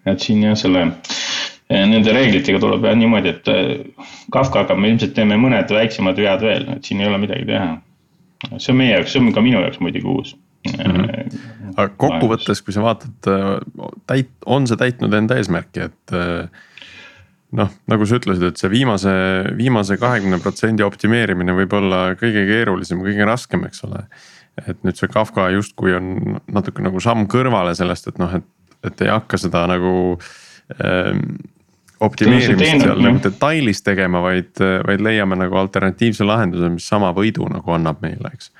et siin jah, selle nende reeglitega tuleb jah niimoodi, et äh, Kafkaga me ilmselt teeme mõned väiksemad vead veel, et siin ei ole midagi teha. see on meie jaoks, see on ka minu jaoks muidugi uus mm. -hmm. aga kokkuvõttes, kui sa vaatad, täit-, on see täitnud enda eesmärki, et noh, nagu sa ütlesid, et see viimase, viimase kahekümne protsendi optimeerimine võib olla kõige keerulisem, kõige raskem, eks ole. et nüüd see Kafka justkui on natuke nagu samm kõrvale sellest, et noh, et, et ei hakka seda nagu ähm, optimeerimist seal nagu detailis tegema, vaid, vaid leiame nagu alternatiivse lahenduse, mis sama võidu nagu annab meile, eks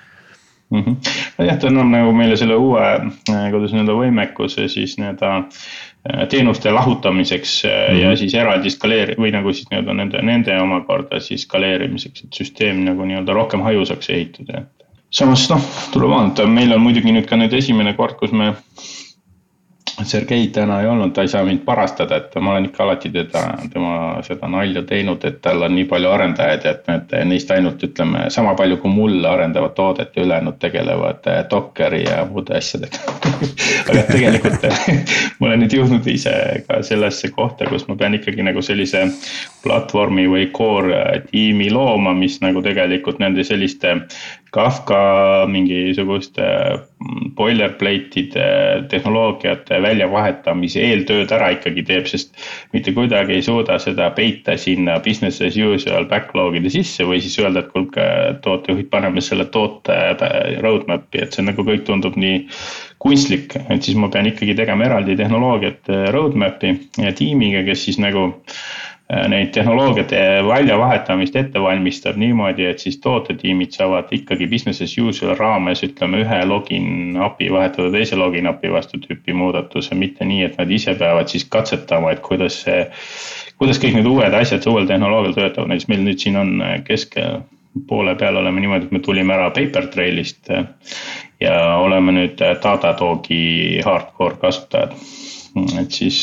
mm. -hmm. nojah, ta annab nagu meile selle uue, äh, kuidas nii-öelda võimekuse siis nii-öelda äh, teenuste lahutamiseks mm -hmm. ja siis eraldi skaleeri- või nagu siis nii-öelda nende, nende omakorda siis skaleerimiseks, et süsteem nagu nii-öelda rohkem hajusaks ehitada, samas noh, tuleb vaadata, meil on muidugi nüüd ka nüüd esimene kord, kus me Sergeid täna ei olnud, ta ei saa mind parastada, et ma olen ikka alati teda, tema seda nalja teinud, et tal on nii palju arendajaid ja et need neist ainult ütleme sama palju kui mul arendavad toodet ja ülejäänud tegelevad eh, Dockeri ja muude asjadega. [laughs] Aga tegelikult ma olen nüüd jõudnud ise ka sellesse kohta, kus ma pean ikkagi nagu sellise platvormi või core tiimi looma, mis nagu tegelikult nende selliste Kafka mingisuguste mm, boilerplate'ide tehnoloogiate väljavahetamise eeltööd ära ikkagi teeb, sest mitte kuidagi ei suuda seda peita sinna business as usual backlog'ide sisse või siis öelda, et kuulge, tootejuhid, paneme selle toote roadmap'i, et see nagu kõik tundub nii kunstlik, et siis ma pean ikkagi tegema eraldi tehnoloogiat roadmap'i ja tiimiga, kes siis nagu Äh, neid tehnoloogiate väljavahetamist ette valmistab niimoodi, et siis tootetiimid saavad ikkagi business as usual raames, ütleme ühe login API vahetada teise login API vastu tüüpi muudatuse, mitte nii, et nad ise peavad siis katsetama, et kuidas see. kuidas kõik need uued asjad uuel tehnoloogial töötavad, näiteks meil nüüd siin on keskel poole peal oleme niimoodi, et me tulime ära Papertrailist. ja oleme nüüd Datadogi hardcore kasutajad et siis,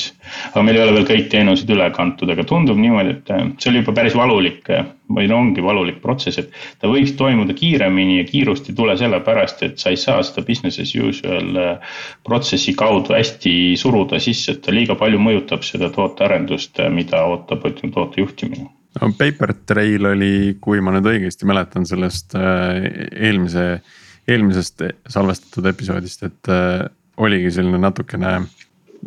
aga meil ei ole veel kõik teenused üle kantud, aga tundub niimoodi, et äh, see oli juba päris valulik äh, või no ongi valulik protsess, et ta võiks toimuda kiiremini ja kiirust ei tule sellepärast, et sa ei saa seda business as usual äh, protsessi kaudu hästi suruda sisse, et ta liiga palju mõjutab seda tootearendust, mida ootab, ütleme, toote juhtimine no Paper Trail oli, kui ma nüüd õigesti mäletan sellest eelmise, eelmisest salvestatud episoodist, et oligi selline natukene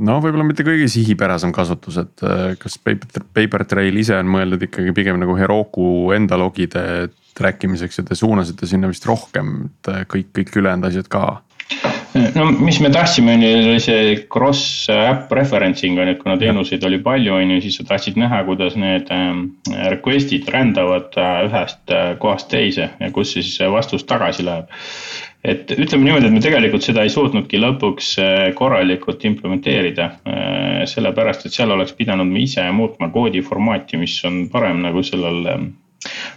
no võib-olla mitte kõige sihipärasem kasutus, et äh, kas Paper, Paper Trail ise on mõeldud ikkagi pigem nagu Heroku enda logide track imiseks ja te suunasite sinna vist rohkem, et äh, kõik, kõik ülejäänud asjad ka? no mis me tahtsime, oli see cross äpp referencing on ju, et kuna teenuseid oli palju, on ju, siis sa tahtsid näha, kuidas need ähm, request'id rändavad äh, ühest kohast teise ja kus siis vastus tagasi läheb et ütleme niimoodi, et me tegelikult seda ei suutnudki lõpuks äh, korralikult implementeerida. Äh, sellepärast, et seal oleks pidanud me ise muutma koodi formaati, mis on parem nagu sellel ähm,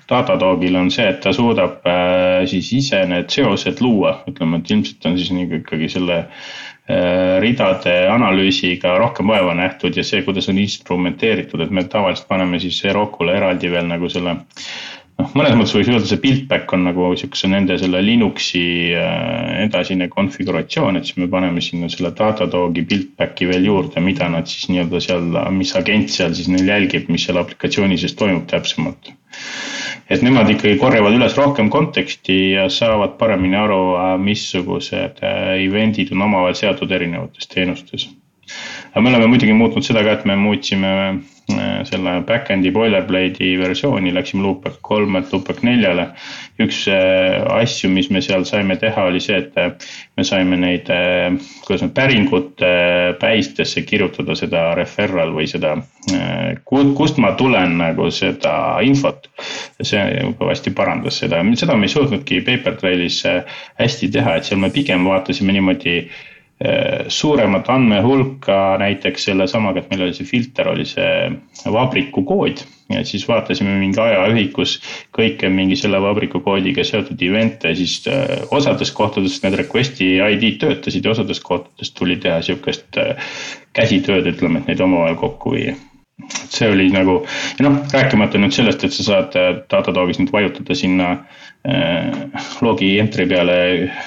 Datadogil on see, et ta suudab äh, siis ise need seosed luua, ütleme, et ilmselt on siis nagu ikkagi selle ridade analüüsiga rohkem vaeva nähtud ja see, kuidas on instrumenteeritud, et me tavaliselt paneme siis Rocule eraldi veel nagu selle noh, mõnes mõttes võiks öelda, see build-back on nagu sihukese nende selle Linuxi äh, edasine konfiguratsioon, et siis me paneme sinna selle Datadogi build-back'i veel juurde, mida nad siis nii-öelda seal, mis agent seal siis neil jälgib, mis seal aplikatsioonis siis toimub täpsemalt. et nemad ikkagi korjavad üles rohkem konteksti ja saavad paremini aru, äh, missugused äh, event'id on omavahel seotud erinevates teenustes. aga me oleme muidugi muutnud seda ka, et me muutsime selle back-end'i boilerplate'i versiooni, läksime loopback kolmelt loopback neljale. üks äh, asju, mis me seal saime teha, oli see, et äh, me saime neid, kuidas need päringute päistesse kirjutada seda referral või seda, kust ma tulen nagu seda infot. see kõvasti parandas seda, seda me ei suutnudki Papertrailis hästi teha, et seal me pigem vaatasime niimoodi Äh, suuremat andmehulka, näiteks sellesamaga, et meil oli see filter, oli see vabriku kood. ja siis vaatasime mingi ajaühikus kõike mingi selle vabriku koodiga seotud event'e, siis äh, osades kohtades need request'i ID-d töötasid ja osades kohtades tuli teha sihukest äh, käsitööd, ütleme, et neid omavahel kokku viia et see oli nagu, ja noh, rääkimata nüüd sellest, et sa saad Datadogis nüüd vajutada sinna äh, logi entry peale,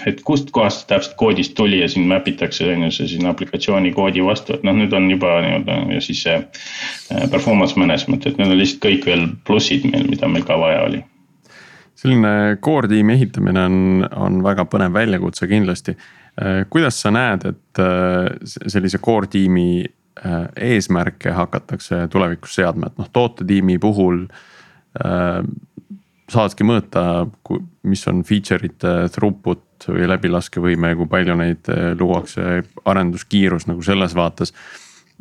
et kust kohast täpselt koodist tuli ja siin map itakse, on ju, see sinna aplikatsiooni koodi vastu, et noh, nüüd on juba nii-öelda ja siis see äh, performance management, et need on lihtsalt kõik veel plussid meil, mida meil ka vaja oli selline core tiimi ehitamine on, on väga põnev väljakutse kindlasti. Äh, kuidas sa näed, et äh, sellise core tiimi Äh, eesmärke hakatakse tulevikus seadma, et noh, tootetiimi puhul äh, saadki mõõta, mis on feature'ite throughput või läbilaskevõime ja kui palju neid äh, luuakse, arenduskiirus nagu selles vaates.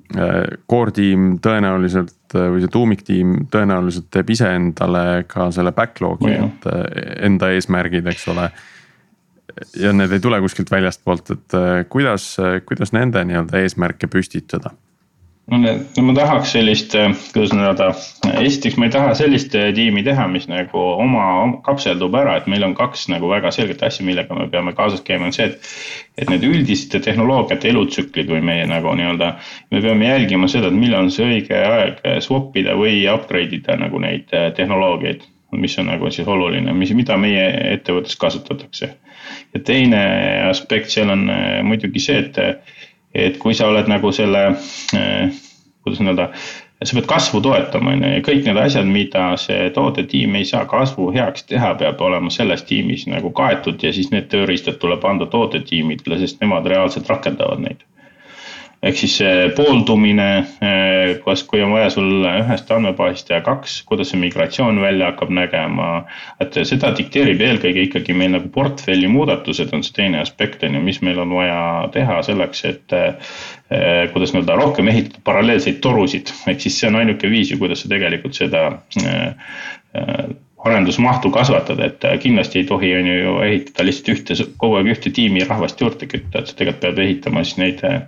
Core tiim tõenäoliselt või see tuumiktiim tõenäoliselt teeb iseendale ka selle backlog'i, et enda eesmärgid, eks ole. Ja need ei tule kuskilt väljastpoolt, et kuidas, kuidas nende nii-öelda eesmärke püstitada no ma tahaks sellist, äh, kuidas öelda, esiteks ma ei taha sellist äh, tiimi teha, mis nagu oma, kapseldub ära, et meil on kaks nagu väga selget asja, millega me peame kaasas käima, on see, et. et need üldiste tehnoloogiate elutsüklid või meie nagu nii-öelda, me peame jälgima seda, et millal on see õige aeg swap ida või upgrade ida nagu neid äh, tehnoloogiaid mis on nagu siis oluline, mis, mida meie ettevõttes kasutatakse. ja teine aspekt seal on muidugi see, et et kui sa oled nagu selle, eh, kuidas öelda, sa pead kasvu toetama, on ju, ja kõik need asjad, mida see tootetiim ei saa kasvu heaks teha, peab olema selles tiimis nagu kaetud ja siis need tööriistad tuleb anda tootetiimidele, sest nemad reaalselt rakendavad neid. Ehk siis see pooldumine, kas, kui on vaja sul ühest andmebaasist teha kaks, kuidas see migratsioon välja hakkab nägema. et seda dikteerib eelkõige ikkagi meil nagu portfelli muudatused on see teine aspekt on ju, mis meil on vaja teha selleks, et. kuidas nii-öelda rohkem ehitada paralleelseid torusid, ehk siis see on ainuke viis ju, kuidas sa tegelikult seda arendusmahtu kasvatada, et äh, kindlasti ei tohi, on ju, ehitada lihtsalt ühte, kogu aeg ühte tiimi rahvast juurde kütta, et sa tegelikult pead ehitama siis neid äh,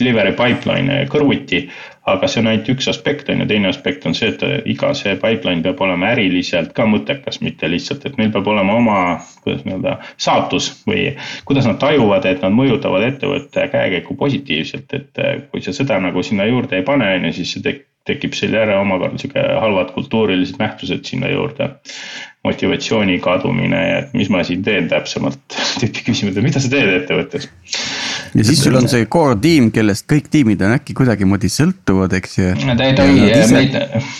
delivery pipeline'e kõrvuti. aga see on ainult üks aspekt, on ju, teine aspekt on see, et äh, iga see pipeline peab olema äriliselt ka mõttekas, mitte lihtsalt, et neil peab olema oma, kuidas nii-öelda saatus või kuidas nad tajuvad, et nad mõjutavad ettevõtte käekäiku positiivselt, et kui sa seda nagu sinna juurde ei pane, on ju, siis see tekib tekib selle järel omakorda sihuke halvad kultuurilised nähtused sinna juurde. motivatsiooni kadumine ja et mis ma siin teen täpsemalt, [laughs] tüüpi küsimused, et mida sa teed ettevõttes. ja siis sul on see core tiim, kellest kõik tiimid on äkki kuidagimoodi sõltuvad, eks ju. Nad ei tohi,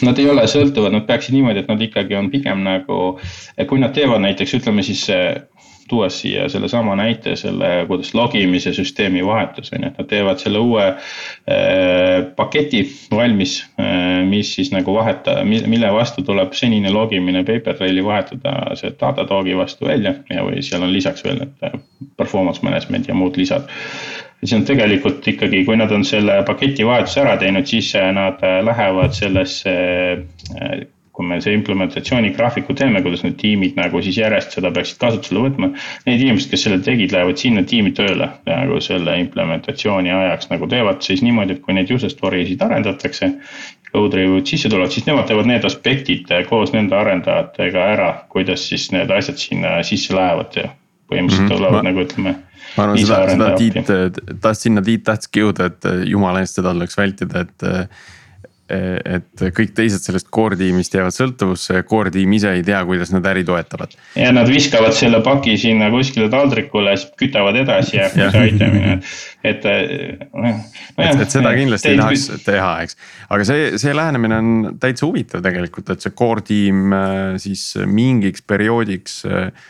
nad ei ole sõltuvad, nad peaksid niimoodi, et nad ikkagi on pigem nagu, kui nad teevad näiteks ütleme siis tuues siia sellesama näite, selle, kuidas logimise süsteemi vahetus on ju, et nad teevad selle uue äh, paketi valmis äh,, mis siis nagu vaheta, mille vastu tuleb senine logimine Papertraili vahetada see Datadogi vastu välja ja, või seal on lisaks veel need äh, performance management ja muud lisad. Siis on tegelikult ikkagi, kui nad on selle paketi vahetuse ära teinud, siis äh, nad äh, lähevad sellesse kui me see implementatsioonigraafiku teeme, kuidas need tiimid nagu siis järjest seda peaksid kasutusele võtma. Need inimesed, kes selle tegid, lähevad sinna tiimi tööle nagu selle implementatsiooni ajaks nagu teevad siis niimoodi, et kui neid user story sid arendatakse. Code review'd sisse tulevad, siis nemad teevad need aspektid koos nende arendajatega ära, kuidas siis need asjad sinna sisse lähevad ja põhimõtteliselt mm -hmm. ma... nagu ütleme ma arvan, seda, seda Tiit, tahtsin sinna Tiit tahtski jõuda, et jumala eest seda tuleks vältida, et et kõik teised sellest core tiimist jäävad sõltuvusse ja core tiim ise ei tea, kuidas nad äri toetavad. ja nad viskavad selle paki sinna kuskile taldrikule, siis kütavad edasi ja see aitamine, [laughs] et, et. noh. et, et seda kindlasti ei tahaks teha, eks, aga see, see lähenemine on täitsa huvitav tegelikult, et see core tiim siis mingiks perioodiks äh,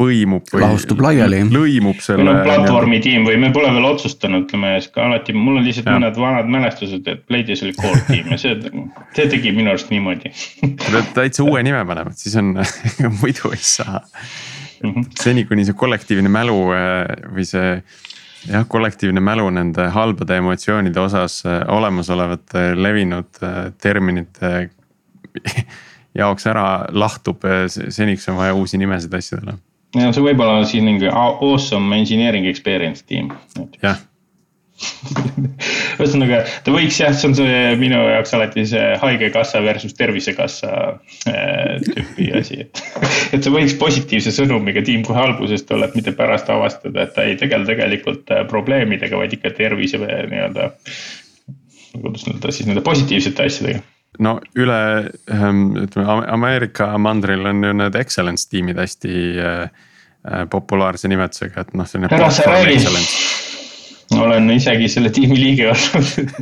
põimub või lahustub laiali. lõimub selle. meil on platvormitiim või me pole veel otsustanud, ütleme alati, mul on lihtsalt ja. mõned vanad mälestused, et Blade'is oli core tiim ja see, see tegi minu arust niimoodi. sa pead täitsa uue nime panema, et siis on [laughs] muidu ei saa. -hmm. seni, kuni see kollektiivne mälu äh, või see jah, kollektiivne mälu nende halbade emotsioonide osas äh, olemasolevate levinud äh, terminite jaoks ära lahtub, seniks on vaja uusi nimesid asjadele ja see võib olla siin mingi awesome engineering experience tiim. jah [laughs] ühesõnaga, ta võiks jah, see on see minu jaoks alati see haigekassa versus tervisekassa äh, tüüpi [laughs] asi, et. [laughs] et see võiks positiivse sõnumiga tiim kohe algusest olla, et mitte pärast avastada, et ta ei tegele tegelikult äh, probleemidega, vaid ikka tervise nii-öelda. kuidas öelda siis nende positiivsete asjadega no üle ähm, ütleme Ameerika mandril on ju need excellence tiimid hästi äh, äh, populaarse nimetusega, et noh, selline. ära sa räägi, olen isegi selle tiimi liige olnud. [laughs]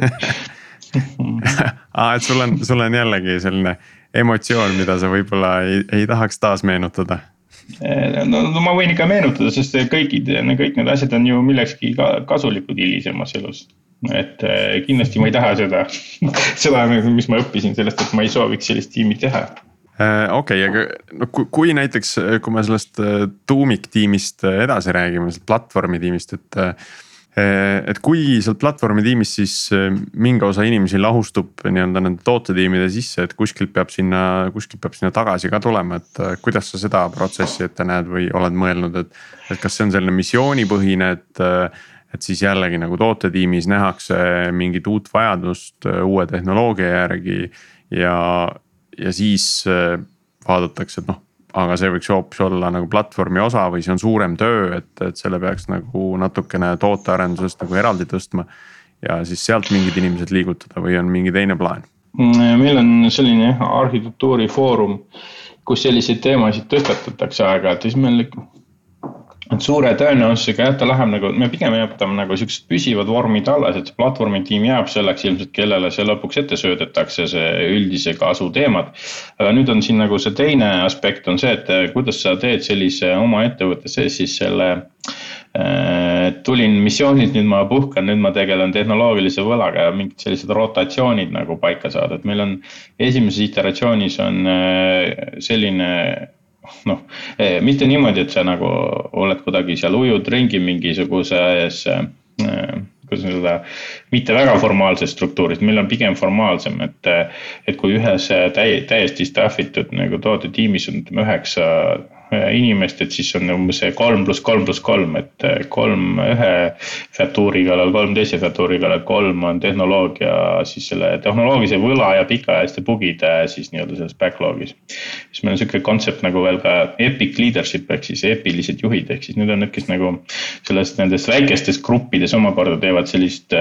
Aa, et sul on, sul on jällegi selline emotsioon, mida sa võib-olla ei, ei tahaks taas meenutada no, no ma võin ikka meenutada, sest kõigid, kõik need asjad on ju millekski ka kasulikud hilisemas elus et äh, kindlasti ma ei taha seda, [laughs] seda, mis ma õppisin sellest, et ma ei sooviks sellist tiimi teha äh, okei okay,, aga no kui, kui näiteks, kui me sellest tuumiktiimist edasi räägime, sellest platvormi tiimist, et. Et kui sealt platvormi tiimist siis mingi osa inimesi lahustub nii-öelda nende tootetiimide sisse, et kuskilt peab sinna, kuskilt peab sinna tagasi ka tulema, et kuidas sa seda protsessi ette näed või oled mõelnud, et. et kas see on selline missioonipõhine, et et siis jällegi nagu tootetiimis nähakse mingit uut vajadust äh, uue tehnoloogia järgi ja, ja siis äh, vaadatakse, et noh, aga see võiks hoopis olla nagu platvormi osa või see on suurem töö, et, et selle peaks nagu natukene tootearendusest nagu eraldi tõstma. ja siis sealt mingid inimesed liigutada või on mingi teine plaan? Mm, meil on selline arhitektuurifoorum, kus selliseid teemasid tõstatatakse aeg-ajalt ja siis meil et suure tõenäosusega jah, ta läheb nagu, me pigem jätame nagu siuksed püsivad vormid alles, et see platvormitiim jääb selleks ilmselt, kellele see lõpuks ette söödetakse, see üldise kasu teemad. aga nüüd on siin nagu see teine aspekt on see, et kuidas sa teed sellise oma ettevõtte sees siis selle et tulin missioonilt, nüüd ma puhkan, nüüd ma tegelen tehnoloogilise võlaga ja mingid sellised rotatsioonid nagu paika saada, et meil on. esimeses iteratsioonis on äh, selline noh, äh, mitte niimoodi, et sa nagu oled kuidagi seal ujud ringi mingisuguses kuidas öelda, mitte väga formaalses struktuuris, meil on pigem formaalsem, et. et kui ühes täi-, täiesti staff itud nagu tootetiimis on ütleme üheksa Äh, inimest, et siis on umbes see kolm pluss kolm pluss kolm, et äh, kolm ühe featuuri kallal, kolm teise featuuri kallal, kolm on tehnoloogia siis selle tehnoloogilise võla ja pikaajaliste bugide siis nii-öelda selles backlog'is. siis meil on sihuke kontsept nagu veel ka epic leadership ehk siis eepilised juhid, ehk siis need on need, kes nagu sellest nendes väikestes gruppides omakorda teevad sellist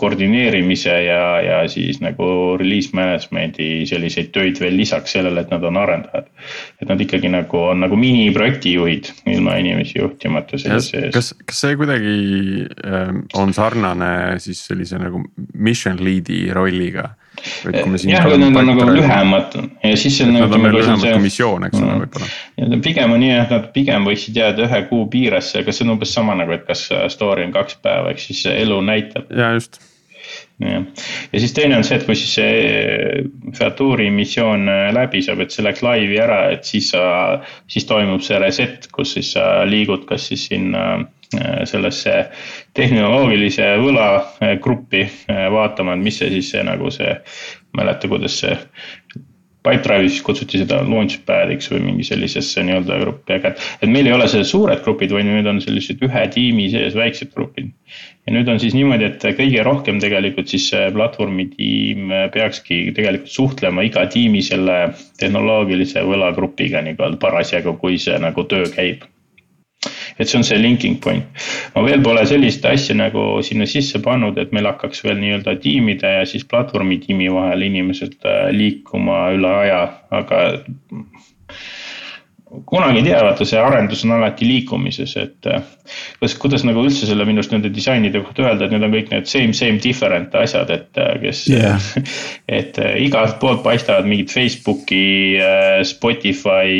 koordineerimise ja, ja siis nagu release management'i selliseid töid veel lisaks sellele, et nad on arendajad. et nad ikkagi nagu on nagu miniprojektijuhid ilma inimesi juhtimata selle sees. kas, kas see kuidagi äh, on sarnane siis sellise nagu mission lead'i rolliga? jah, aga need on nagu lühemad ja siis on. Nad on veel lühemad kui missioon, eks ole mm. võib-olla. pigem on nii, et nad pigem võiksid jääda ühe kuu piiresse, aga see on umbes sama nagu, et kas story on kaks päeva, ehk siis elu näitab. ja just jah, ja siis teine on see, et kui siis see Featuuri missioon äh, läbi saab, et see läks laivi ära, et siis sa, siis toimub see reset, kus siis sa liigud kas siis sinna äh, sellesse tehnoloogilise võla gruppi vaatama, et mis see siis see nagu see, mäleta, kuidas see Pipedrive'is kutsuti seda launchpad'iks või mingi sellisesse nii-öelda gruppi, aga et, et meil ei ole sellised suured grupid, vaid need on sellised ühe tiimi sees väiksed grupid. ja nüüd on siis niimoodi, et kõige rohkem tegelikult siis see platvormi tiim peakski tegelikult suhtlema iga tiimi selle tehnoloogilise võlagrupiga nii-öelda parasjagu, kui see nagu töö käib et see on see linking point. ma veel pole sellist asja nagu sinna sisse pannud, et meil hakkaks veel nii-öelda tiimide ja siis platvormi tiimi vahel inimesed äh, liikuma üle aja, aga kunagi ei tea, vaata see arendus on alati liikumises, et äh, kuidas, kuidas nagu üldse selle minu arust nende disainide kohta öelda, et need on kõik need same, same different asjad, et äh, kes yeah.. [laughs] et äh, igalt poolt paistavad mingid Facebooki, Spotify,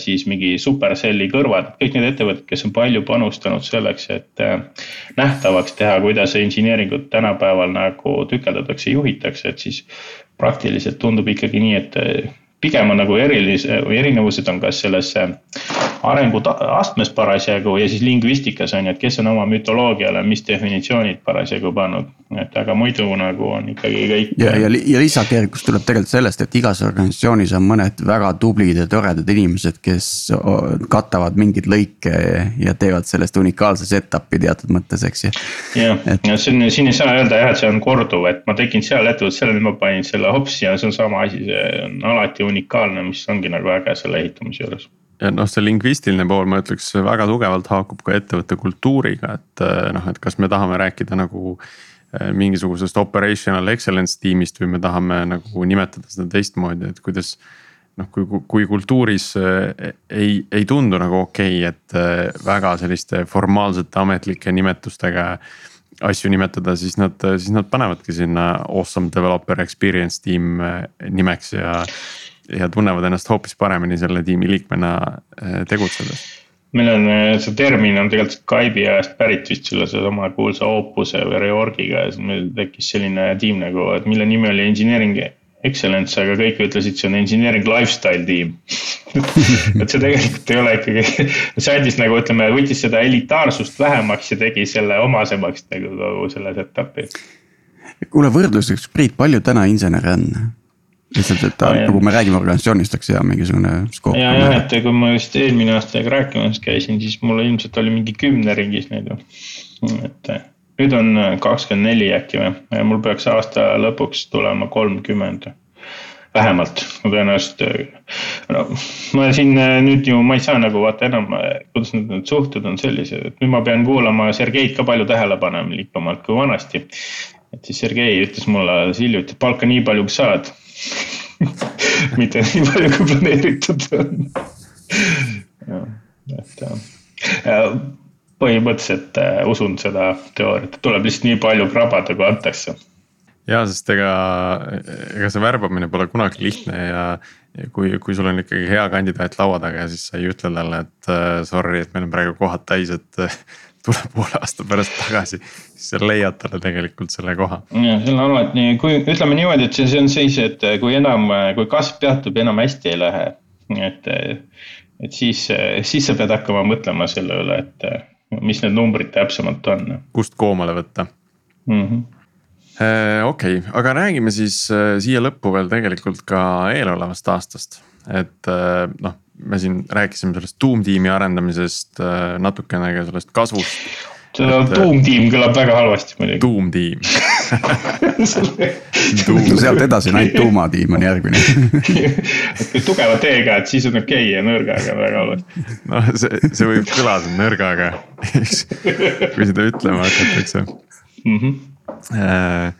siis mingi Supercelli kõrvad, kõik need ettevõtted, kes on palju panustanud selleks, et nähtavaks teha, kuidas engineering ut tänapäeval nagu tükeldatakse, juhitakse, et siis praktiliselt tundub ikkagi nii, et pigem on nagu erilise või erinevused on kas selles arenguastmes parasjagu ja siis lingvistikas on ju, et kes on oma mütoloogiale, mis definitsioonid parasjagu pannud. et aga muidu nagu on ikkagi kõik. ja, ja, ja lisakeerukus tuleb tegelikult sellest, et igas organisatsioonis on mõned väga tublid ja toredad inimesed, kes katavad mingeid lõike ja teevad sellest unikaalse setup'i teatud mõttes, eks ju. jah, ja on, siin ei saa öelda jah, et see on korduv, et ma tegin seal ettevõttes selle, nüüd ma panin selle hopsi ja see on sama asi, see on alati unikaalne, mis ongi nagu äge selle ehitamise juures ja noh, see lingvistiline pool, ma ütleks väga tugevalt haakub ka ettevõtte kultuuriga, et eh, noh, et kas me tahame rääkida nagu eh, mingisugusest operational excellence tiimist või me tahame nagu nimetada seda teistmoodi, et kuidas. noh, kui, kui kultuuris eh, ei, ei tundu nagu okei okay,, et väga selliste formaalsete ametlike nimetustega asju nimetada, siis nad, siis nad panevadki sinna awesome developer experience tiim nimeks ja ja tunnevad ennast hoopis paremini selle tiimi liikmena äh, tegutsedes meil on, äh, see termin on tegelikult Skype'i ajast pärit vist selle sedasama kuulsa Opuse või Reorgiga ja siis meil tekkis selline tiim nagu, et mille nimi oli engineering excellence, aga kõik ütlesid, see on engineering lifestyle tiim [laughs] et see tegelikult ei ole ikkagi, see andis nagu ütleme, võttis seda elitaarsust vähemaks ja tegi selle omasemaks nagu kogu selle setup'i. kuule võrdluseks, Priit, palju täna insenere on? Lihtsalt, et ta, nagu me räägime organisatsioonist, eks ja mingisugune skoop. ja, ja et kui ma just eelmine aasta rääkimas käisin, siis mul ilmselt oli mingi kümne ringis neid ju. et nüüd on kakskümmend neli äkki või, mul peaks aasta lõpuks tulema kolmkümmend vähemalt, ma tõenäoliselt, no ma siin nüüd ju, ma ei saa nagu vaata enam, kuidas need, need suhted on sellised, et nüüd ma pean kuulama Sergeid ka palju tähelepanelikumalt kui vanasti. Et siis Sergei ütles mulle alles hiljuti, palka nii palju, kui saad [laughs] mitte nii palju, kui planeeritud on. jah, et äh, põhimõtteliselt äh, usun seda teooriat, tuleb lihtsalt nii palju krabada, kui antakse. ja, sest ega, ega see värbamine pole kunagi lihtne ja, ja kui, kui sul on ikkagi hea kandidaat laua taga ja siis sa ei ütle talle, et äh, sorry, et meil on praegu kohad täis, et tule poole aasta pärast tagasi, siis sa leiad talle tegelikult selle koha. ja seal on alati, kui ütleme niimoodi, et see, see on siis, et kui enam, kui kasv peatub, enam hästi ei lähe. et, et siis, siis sa pead hakkama mõtlema selle üle, et mis need numbrid täpsemalt on. kust koomale võtta mm -hmm.? okei okay,, aga räägime siis siia lõppu veel tegelikult ka eelolevast aastast, et noh me siin rääkisime sellest Doom tiimi arendamisest äh, natukene ka sellest kasvust. see Doom tiim kõlab väga halvasti muidugi. Doom tiim no sealt edasi on ainult tuumatiim on järgmine tugeva T-ga, et siis on okei okay ja nõrgaga väga halvasti. noh, see, see võib kõlada nõrgaga kui seda ütlema hakatakse mm. -hmm.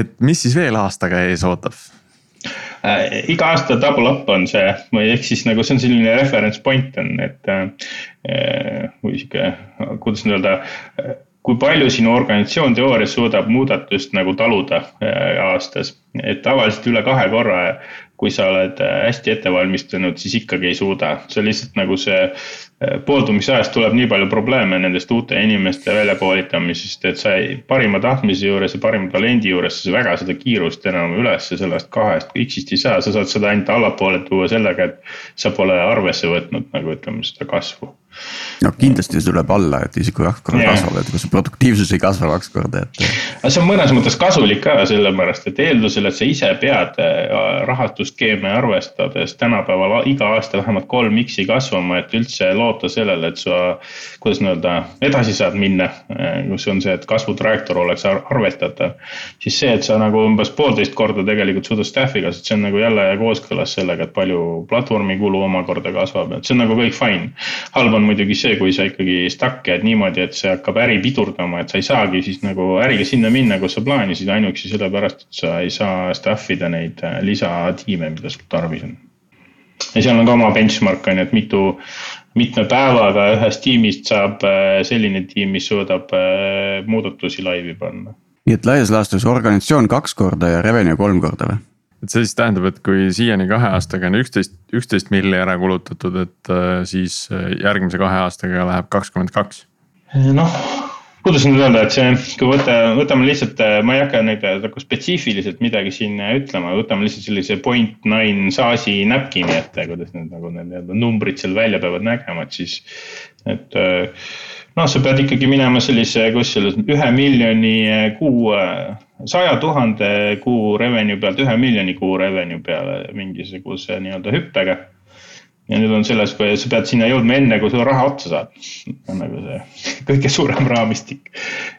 et mis siis veel aastaga ees ootab? Äh, iga aasta double up on see või ehk siis nagu see on selline reference point on, et äh, või sihuke, kuidas nüüd öelda äh, kui palju sinu organisatsioon teoorias suudab muudatust nagu taluda äh, aastas, et tavaliselt üle kahe korra kui sa oled äh, hästi ette valmistunud, siis ikkagi ei suuda. see lihtsalt nagu see äh, pooldumise ajast tuleb nii palju probleeme nendest uute inimeste väljakoolitamisest, et sa ei, parima tahtmise juures ja parima talendi juures sa väga seda kiirust enam üles sellest kahest X-ist ei saa, sa saad seda ainult allapoole tuua sellega, et sa pole arvesse võtnud nagu ütleme seda kasvu no kindlasti see tuleb alla, et isegi kui kaks korda yeah. kasvab, et kui su produktiivsus ei kasva kaks korda, et. aga see on mõnes mõttes kasulik ka sellepärast, et eeldusel, et sa ise pead äh, rahastusskeeme arvestades tänapäeval iga aasta vähemalt kolm X-i kasvama, et üldse loota sellele, et sa. kuidas nii-öelda edasi saad minna, kus on see, et kasvutrajektoor oleks arvestatav. siis see, et sa nagu umbes poolteist korda tegelikult suudad staff'i kasvatada, see on nagu jälle kooskõlas sellega, et palju platvormi kulu omakorda kasvab, et see on nagu kõik fine. halb on muidugi see, kui sa ikkagi stuck jääd niimoodi, et see hakkab äri pidurdama, et sa ei saagi siis nagu äriga sinna minna, kus sa plaanisid, ainuüksi sellepärast, et sa ei saa staff ida neid äh, lisatiime, mida sul tarvis on. ja seal on ka oma benchmark on ju, et mitu, mitme päevaga ühest tiimist saab äh, selline tiim, mis suudab äh, muudatusi laivi panna. nii et laias laastus organisatsioon kaks korda ja revenue kolm korda või? et see siis tähendab, et kui siiani kahe aastaga on üksteist, üksteist milli ära kulutatud, et äh, siis järgmise kahe aastaga läheb kakskümmend kaks. noh, kuidas nüüd öelda, et see, kui võtta, võtame lihtsalt, äh, ma ei hakka nüüd nagu spetsiifiliselt midagi siin ütlema, võtame lihtsalt sellise point nine SaaS-i napkin'i ette, kuidas need nagu need nii-öelda numbrid seal välja peavad nägema, et siis, et noh, sa pead ikkagi minema sellise, kus selles ühe miljoni kuu saja tuhande kuu revenue pealt ühe miljoni kuu revenue peale mingisuguse nii-öelda hüppega. Ja nüüd on selles, sa pead sinna jõudma enne, kui sul raha otsa saab. on nagu see [laughs] kõige suurem raamistik.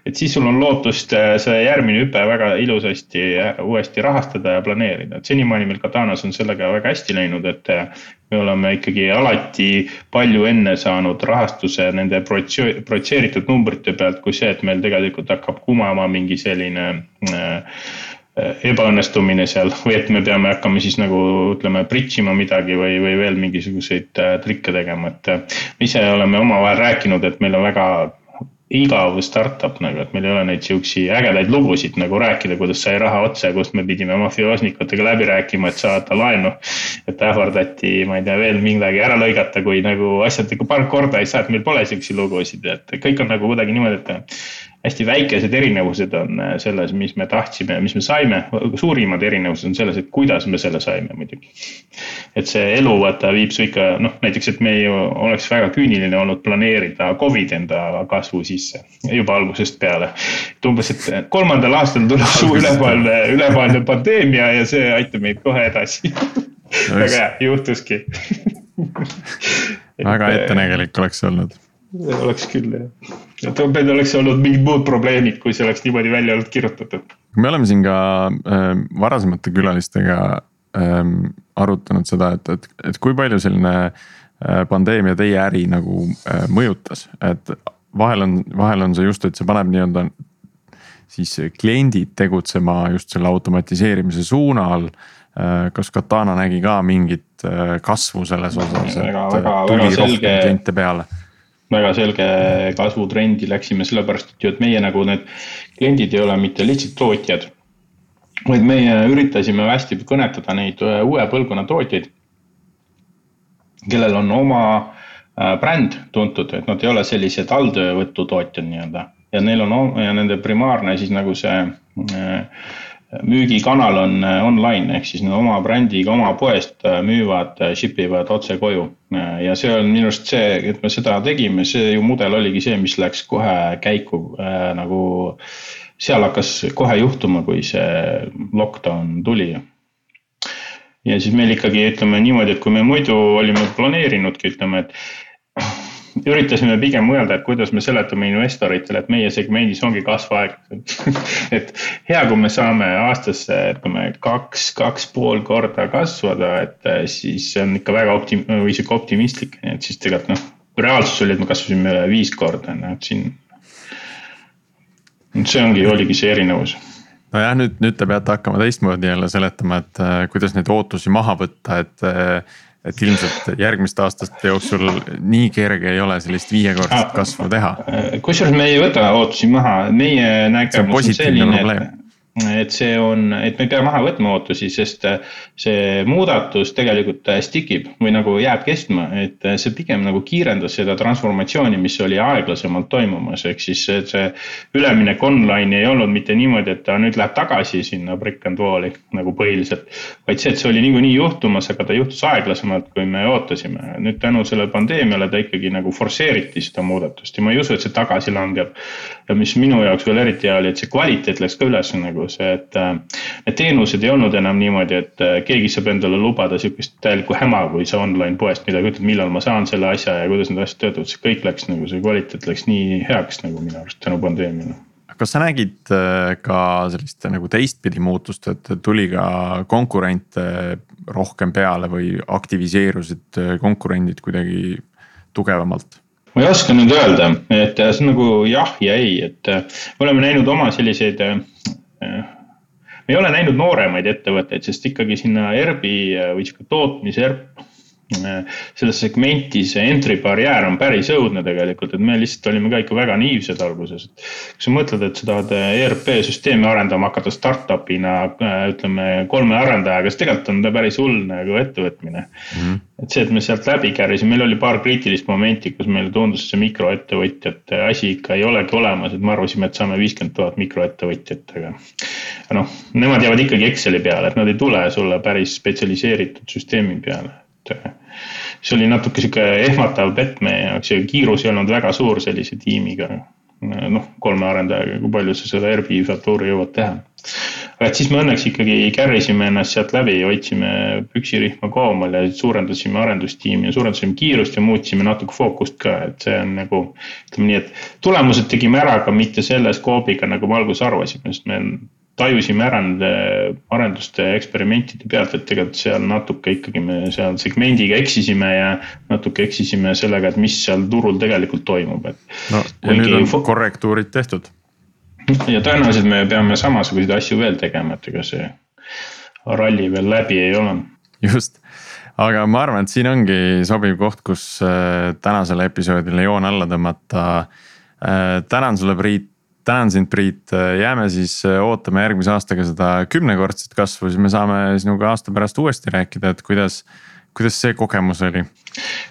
et siis sul on lootust äh, see järgmine hüpe väga ilusasti äh, uuesti rahastada ja planeerida, et senimaani meil Katanas on sellega väga hästi läinud, et äh, me oleme ikkagi alati palju enne saanud rahastuse nende projitseeritud numbrite pealt, kui see, et meil tegelikult hakkab kumama mingi selline äh, ebaõnnestumine seal või et me peame hakkama siis nagu ütleme, bridge ima midagi või, või veel mingisuguseid äh, trikke tegema, et äh, me ise oleme omavahel rääkinud, et meil on väga igav startup nagu, et meil ei ole neid siuksi ägedaid lugusid nagu rääkida, kuidas sai raha otsa ja kust me pidime mafioosnikutega läbi rääkima, et saada laenu. et ähvardati, ma ei tea, veel midagi ära lõigata, kui nagu asjad ikka paar korda ei saa, et meil pole siukseid lugusid, et kõik on nagu kuidagi niimoodi, et hästi väikesed erinevused on äh, selles, mis me tahtsime ja mis me saime. suurimad erinevused on selles, et kuidas me selle saime muidugi. et see elu vaata viib su ikka noh, näiteks, et me ju oleks väga küüniline olnud planeerida Covid enda kasvu sisse juba algusest peale. et umbes, et kolmandal aastal tuleb suur ülevaade, ülevaade pandeemia ja see aitab meid kohe edasi väga hea, juhtuski väga ettenägelik oleks olnud oleks küll jah, et meil oleks olnud mingid muud probleemid, kui see oleks niimoodi välja olnud kirjutatud. me oleme siin ka äh, varasemate külalistega äh, arutanud seda, et, et, et kui palju selline äh, pandeemia teie äri nagu äh, mõjutas, et vahel on, vahel on see just, et see paneb nii-öelda siis kliendid tegutsema just selle automatiseerimise suunal äh, kas Katana nägi ka mingit äh, kasvu selles osas, et väga, väga, tuli väga rohkem selge... kliente peale? Väga selge kasvutrendi läksime sellepärast, et ju, et meie nagu need kliendid ei ole mitte lihtsalt tootjad. vaid meie üritasime hästi kõnetada neid äh, uue põlvkonna tootjaid. kellel on oma bränd tuntud, et nad ei ole sellised alltöövõtutootjad nii-öelda ja neil on ja nende primaarne siis nagu see äh, müügikanal on äh, online ehk siis nad oma brändiga oma poest äh, müüvad, äh, ship ivad otse koju. ja see on minu arust see, et me seda tegime, see ju mudel oligi see, mis läks kohe käiku äh, nagu. seal hakkas kohe juhtuma, kui see lockdown tuli. ja siis meil ikkagi ütleme niimoodi, et kui me muidu olime planeerinudki, ütleme, et üritasime pigem mõelda, et kuidas me seletame investoritele, et meie segmendis ongi kasvaeg [laughs] et hea, kui me saame aastasse, ütleme kaks, kaks pool korda kasvada, et eh, siis see on ikka väga optim- või sihuke optimistlik, nii et siis tegelikult noh, reaalsus oli, et me kasvasime viis korda, noh et siin. see ongi, oligi see erinevus nojah, nüüd, nüüd te peate hakkama teistmoodi jälle seletama, et äh, kuidas neid ootusi maha võtta, et äh, et ilmselt järgmiste aastate jooksul nii kerge ei ole sellist viiekordset kasvu teha. kusjuures me ei võta ootusi maha, meie nägemus on selline, et et see on, et me ei pea maha võtma ootusi, sest äh, see muudatus tegelikult äh, stick ib või nagu jääb kestma, et äh, see pigem nagu kiirendas seda transformatsiooni, mis oli aeglasemalt toimumas, ehk siis see, see üleminek online ei olnud mitte niimoodi, et ta nüüd läheb tagasi sinna brick and wall'i nagu põhiliselt. vaid see, et see oli niikuinii juhtumas, aga ta juhtus aeglasemalt, kui me ootasime. nüüd tänu sellele pandeemiale ta ikkagi nagu forsseeriti seda muudatust ja ma ei usu, et see tagasi langeb. ja mis minu jaoks veel eriti hea oli, et see kvaliteet läks ka üles nagu see, et äh, need teenused ei olnud enam niimoodi, et äh, keegi saab endale lubada sihukest täielikku häma, kui sa online poest midagi ütled, millal ma saan selle asja ja kuidas need asjad töötavad, see kõik läks nagu, see kvaliteet läks nii heaks nagu minu arust tänu pandeemiale kas sa nägid äh, ka sellist nagu teistpidi muutust, et tuli ka konkurente rohkem peale või aktiviseerusid konkurendid kuidagi tugevamalt? ma ei oska nüüd öelda, et see on nagu jah ja ei, et me oleme näinud oma selliseid me ei ole näinud nooremaid ettevõtteid, sest ikkagi sinna ERB-i või sihuke tootmise ERP selles segmentis entry barjäär on päris õudne tegelikult, et me lihtsalt olime ka ikka väga naiivsed alguses. kui sa mõtled, et sa tahad ERP süsteemi arendama hakata startup'ina, ütleme kolme arendajaga, siis tegelikult on ta päris hull nagu ettevõtmine mm. -hmm. et see, et me sealt läbi kärisime, meil oli paar kriitilist momenti, kus meile tundus see mikroettevõtjate asi ikka ei olegi olemas, et me arvasime, et saame viiskümmend tuhat mikroettevõtjat, aga. noh, nemad jäävad ikkagi Exceli peale, et nad ei tule sulle päris spetsialiseeritud süsteemi peale et see oli natuke sihuke ehmatav pett meie jaoks ja kiirus ei olnud väga suur sellise tiimiga. noh, kolme arendajaga, kui palju sa seda Airbi faktuuri jõuad teha. aga et siis me õnneks ikkagi carry sime ennast sealt läbi, hoidsime püksirihma koomal ja suurendasime arendustiimi ja suurendasime kiirust ja muutsime natuke fookust ka, et see on nagu. ütleme nii, et tulemused tegime ära, aga mitte selle skoobiga, nagu me alguses arvasime, sest me tajusime ära nende arenduste eksperimentide pealt, et tegelikult seal natuke ikkagi me seal segmendiga eksisime ja natuke eksisime sellega, et mis seal turul tegelikult toimub, et. no ja nüüd on korrektuurid tehtud. ja tõenäoliselt me peame samasuguseid asju veel tegema, et ega see ralli veel läbi ei ole. just, aga ma arvan, et siin ongi sobiv koht, kus äh, tänasele episoodile joon alla tõmmata. Äh, tänan sulle, Priit tänan sind, Priit, jääme siis äh, ootama järgmise aastaga seda kümnekordset kasvu, siis me saame sinuga aasta pärast uuesti rääkida, et kuidas, kuidas see kogemus oli?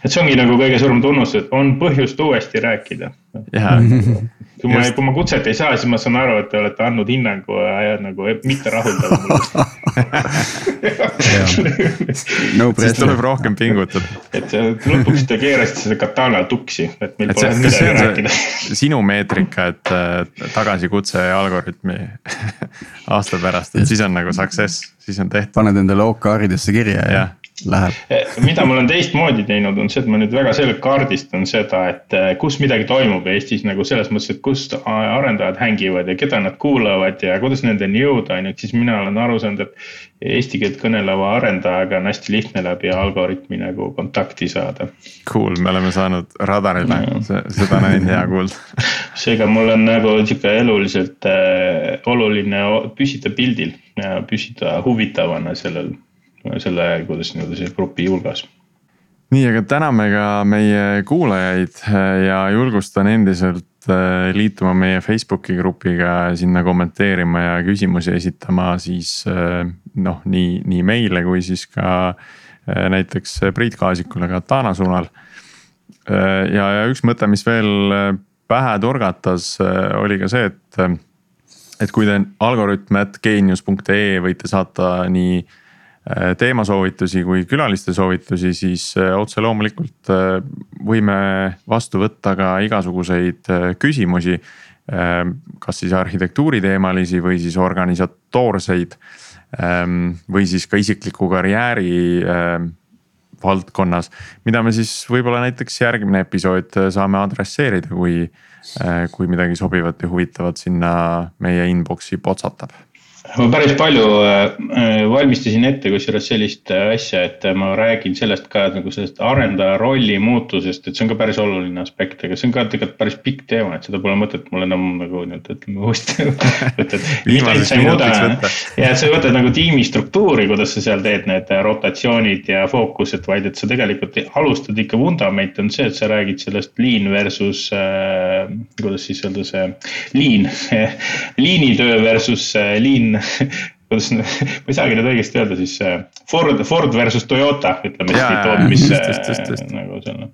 et see ongi nagu kõige suurem tunnus, et on põhjust uuesti rääkida. [laughs] kui ma, kui ma kutset ei saa, siis ma saan aru, et te olete andnud hinnangu ja nagu mitte rahuldav [laughs] no siis tuleb rohkem pingutada. et lõpuks te keerasite selle katana tuksi, et meil et pole see, midagi rääkida. [laughs] sinu meetrika, et äh, tagasikutse algoritmi [laughs] aasta pärast, et siis on nagu success, siis on tehtud. paned endale OK-haridesse kirja ja, ja läheb. Eh, mida ma olen teistmoodi teinud, on see, et ma nüüd väga selgelt kaardistan seda, et eh, kus midagi toimub Eestis nagu selles mõttes, et kust arendajad hängivad ja keda nad kuulavad ja kuidas nendeni jõuda, on ju, et siis mina olen aru saanud, et. Eesti keelt kõneleva arendajaga on hästi lihtne läbi algoritmi nagu kontakti saada. Cool, me oleme saanud radarile no., [laughs] seda on hea kuulda [laughs] seega mul on nagu sihuke eluliselt äh, oluline püsida pildil ja püsida huvitavana sellel selle, kuidas nii-öelda siis grupi hulgas. nii, aga täname ka meie kuulajaid ja julgustan endiselt äh, liituma meie Facebooki grupiga, sinna kommenteerima ja küsimusi esitama siis äh, noh, nii, nii meile kui siis ka näiteks Priit Kaasikule Katana suunal. ja, ja üks mõte, mis veel pähe turgatas, oli ka see, et, et kui te algoritm.geenius.ee võite saata nii teemasoovitusi kui külaliste soovitusi, siis otse loomulikult võime vastu võtta ka igasuguseid küsimusi. kas siis arhitektuuriteemalisi või siis organisatoorseid või siis ka isikliku karjääri valdkonnas. mida me siis võib-olla näiteks järgmine episood äh, saame adresseerida, kui, äh, kui midagi sobivat ja huvitavat sinna meie inbox'i potsatab ma päris palju äh, äh, valmistasin ette kusjuures sellist äh, asja, et ma räägin sellest ka nagu sellest arendaja rolli muutusest, et see on ka päris oluline aspekt, aga see on ka tegelikult päris pikk teema, et seda pole mõtet mul enam nagu nii-öelda ütleme uuesti võtta, et. ja et sa võtad nagu tiimi struktuuri, kuidas sa seal teed need rotatsioonid ja fookused, vaid et sa tegelikult alustad ikka vundament on see, et sa räägid sellest lean versus äh,, kuidas siis öelda see lean [laughs] liinitöö versus lean [laughs] kuidas, ma ei saagi nüüd õigesti öelda siis äh, Ford, Ford versus Toyota, ütleme siis tootmis nagu selle.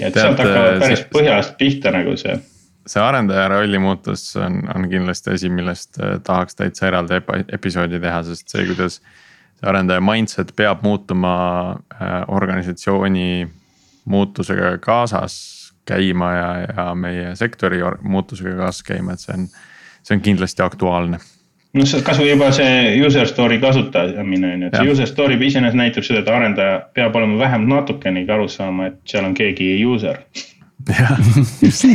ja et sealt hakkavad päris põhjast pihta nagu see. see arendaja rolli muutus on, on kindlasti asi, millest äh, tahaks täitsa eraldi episoodi teha, sest see, kuidas. see arendaja mindset peab muutuma äh, organisatsiooni muutusega kaasas käima ja, ja meie sektori muutusega kaasas käima, et see on, see on kindlasti aktuaalne noh, see kasvõi juba see user story kasutamine on ju, et see user story iseenesest näitab seda, et arendaja peab olema vähemalt natukenegi aru saama, et seal on keegi user. jah, just [laughs]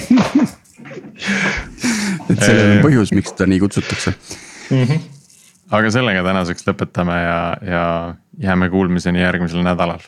et sellel on põhjus, miks teda nii kutsutakse mm. -hmm. aga sellega tänaseks lõpetame ja, ja jääme kuulmiseni järgmisel nädalal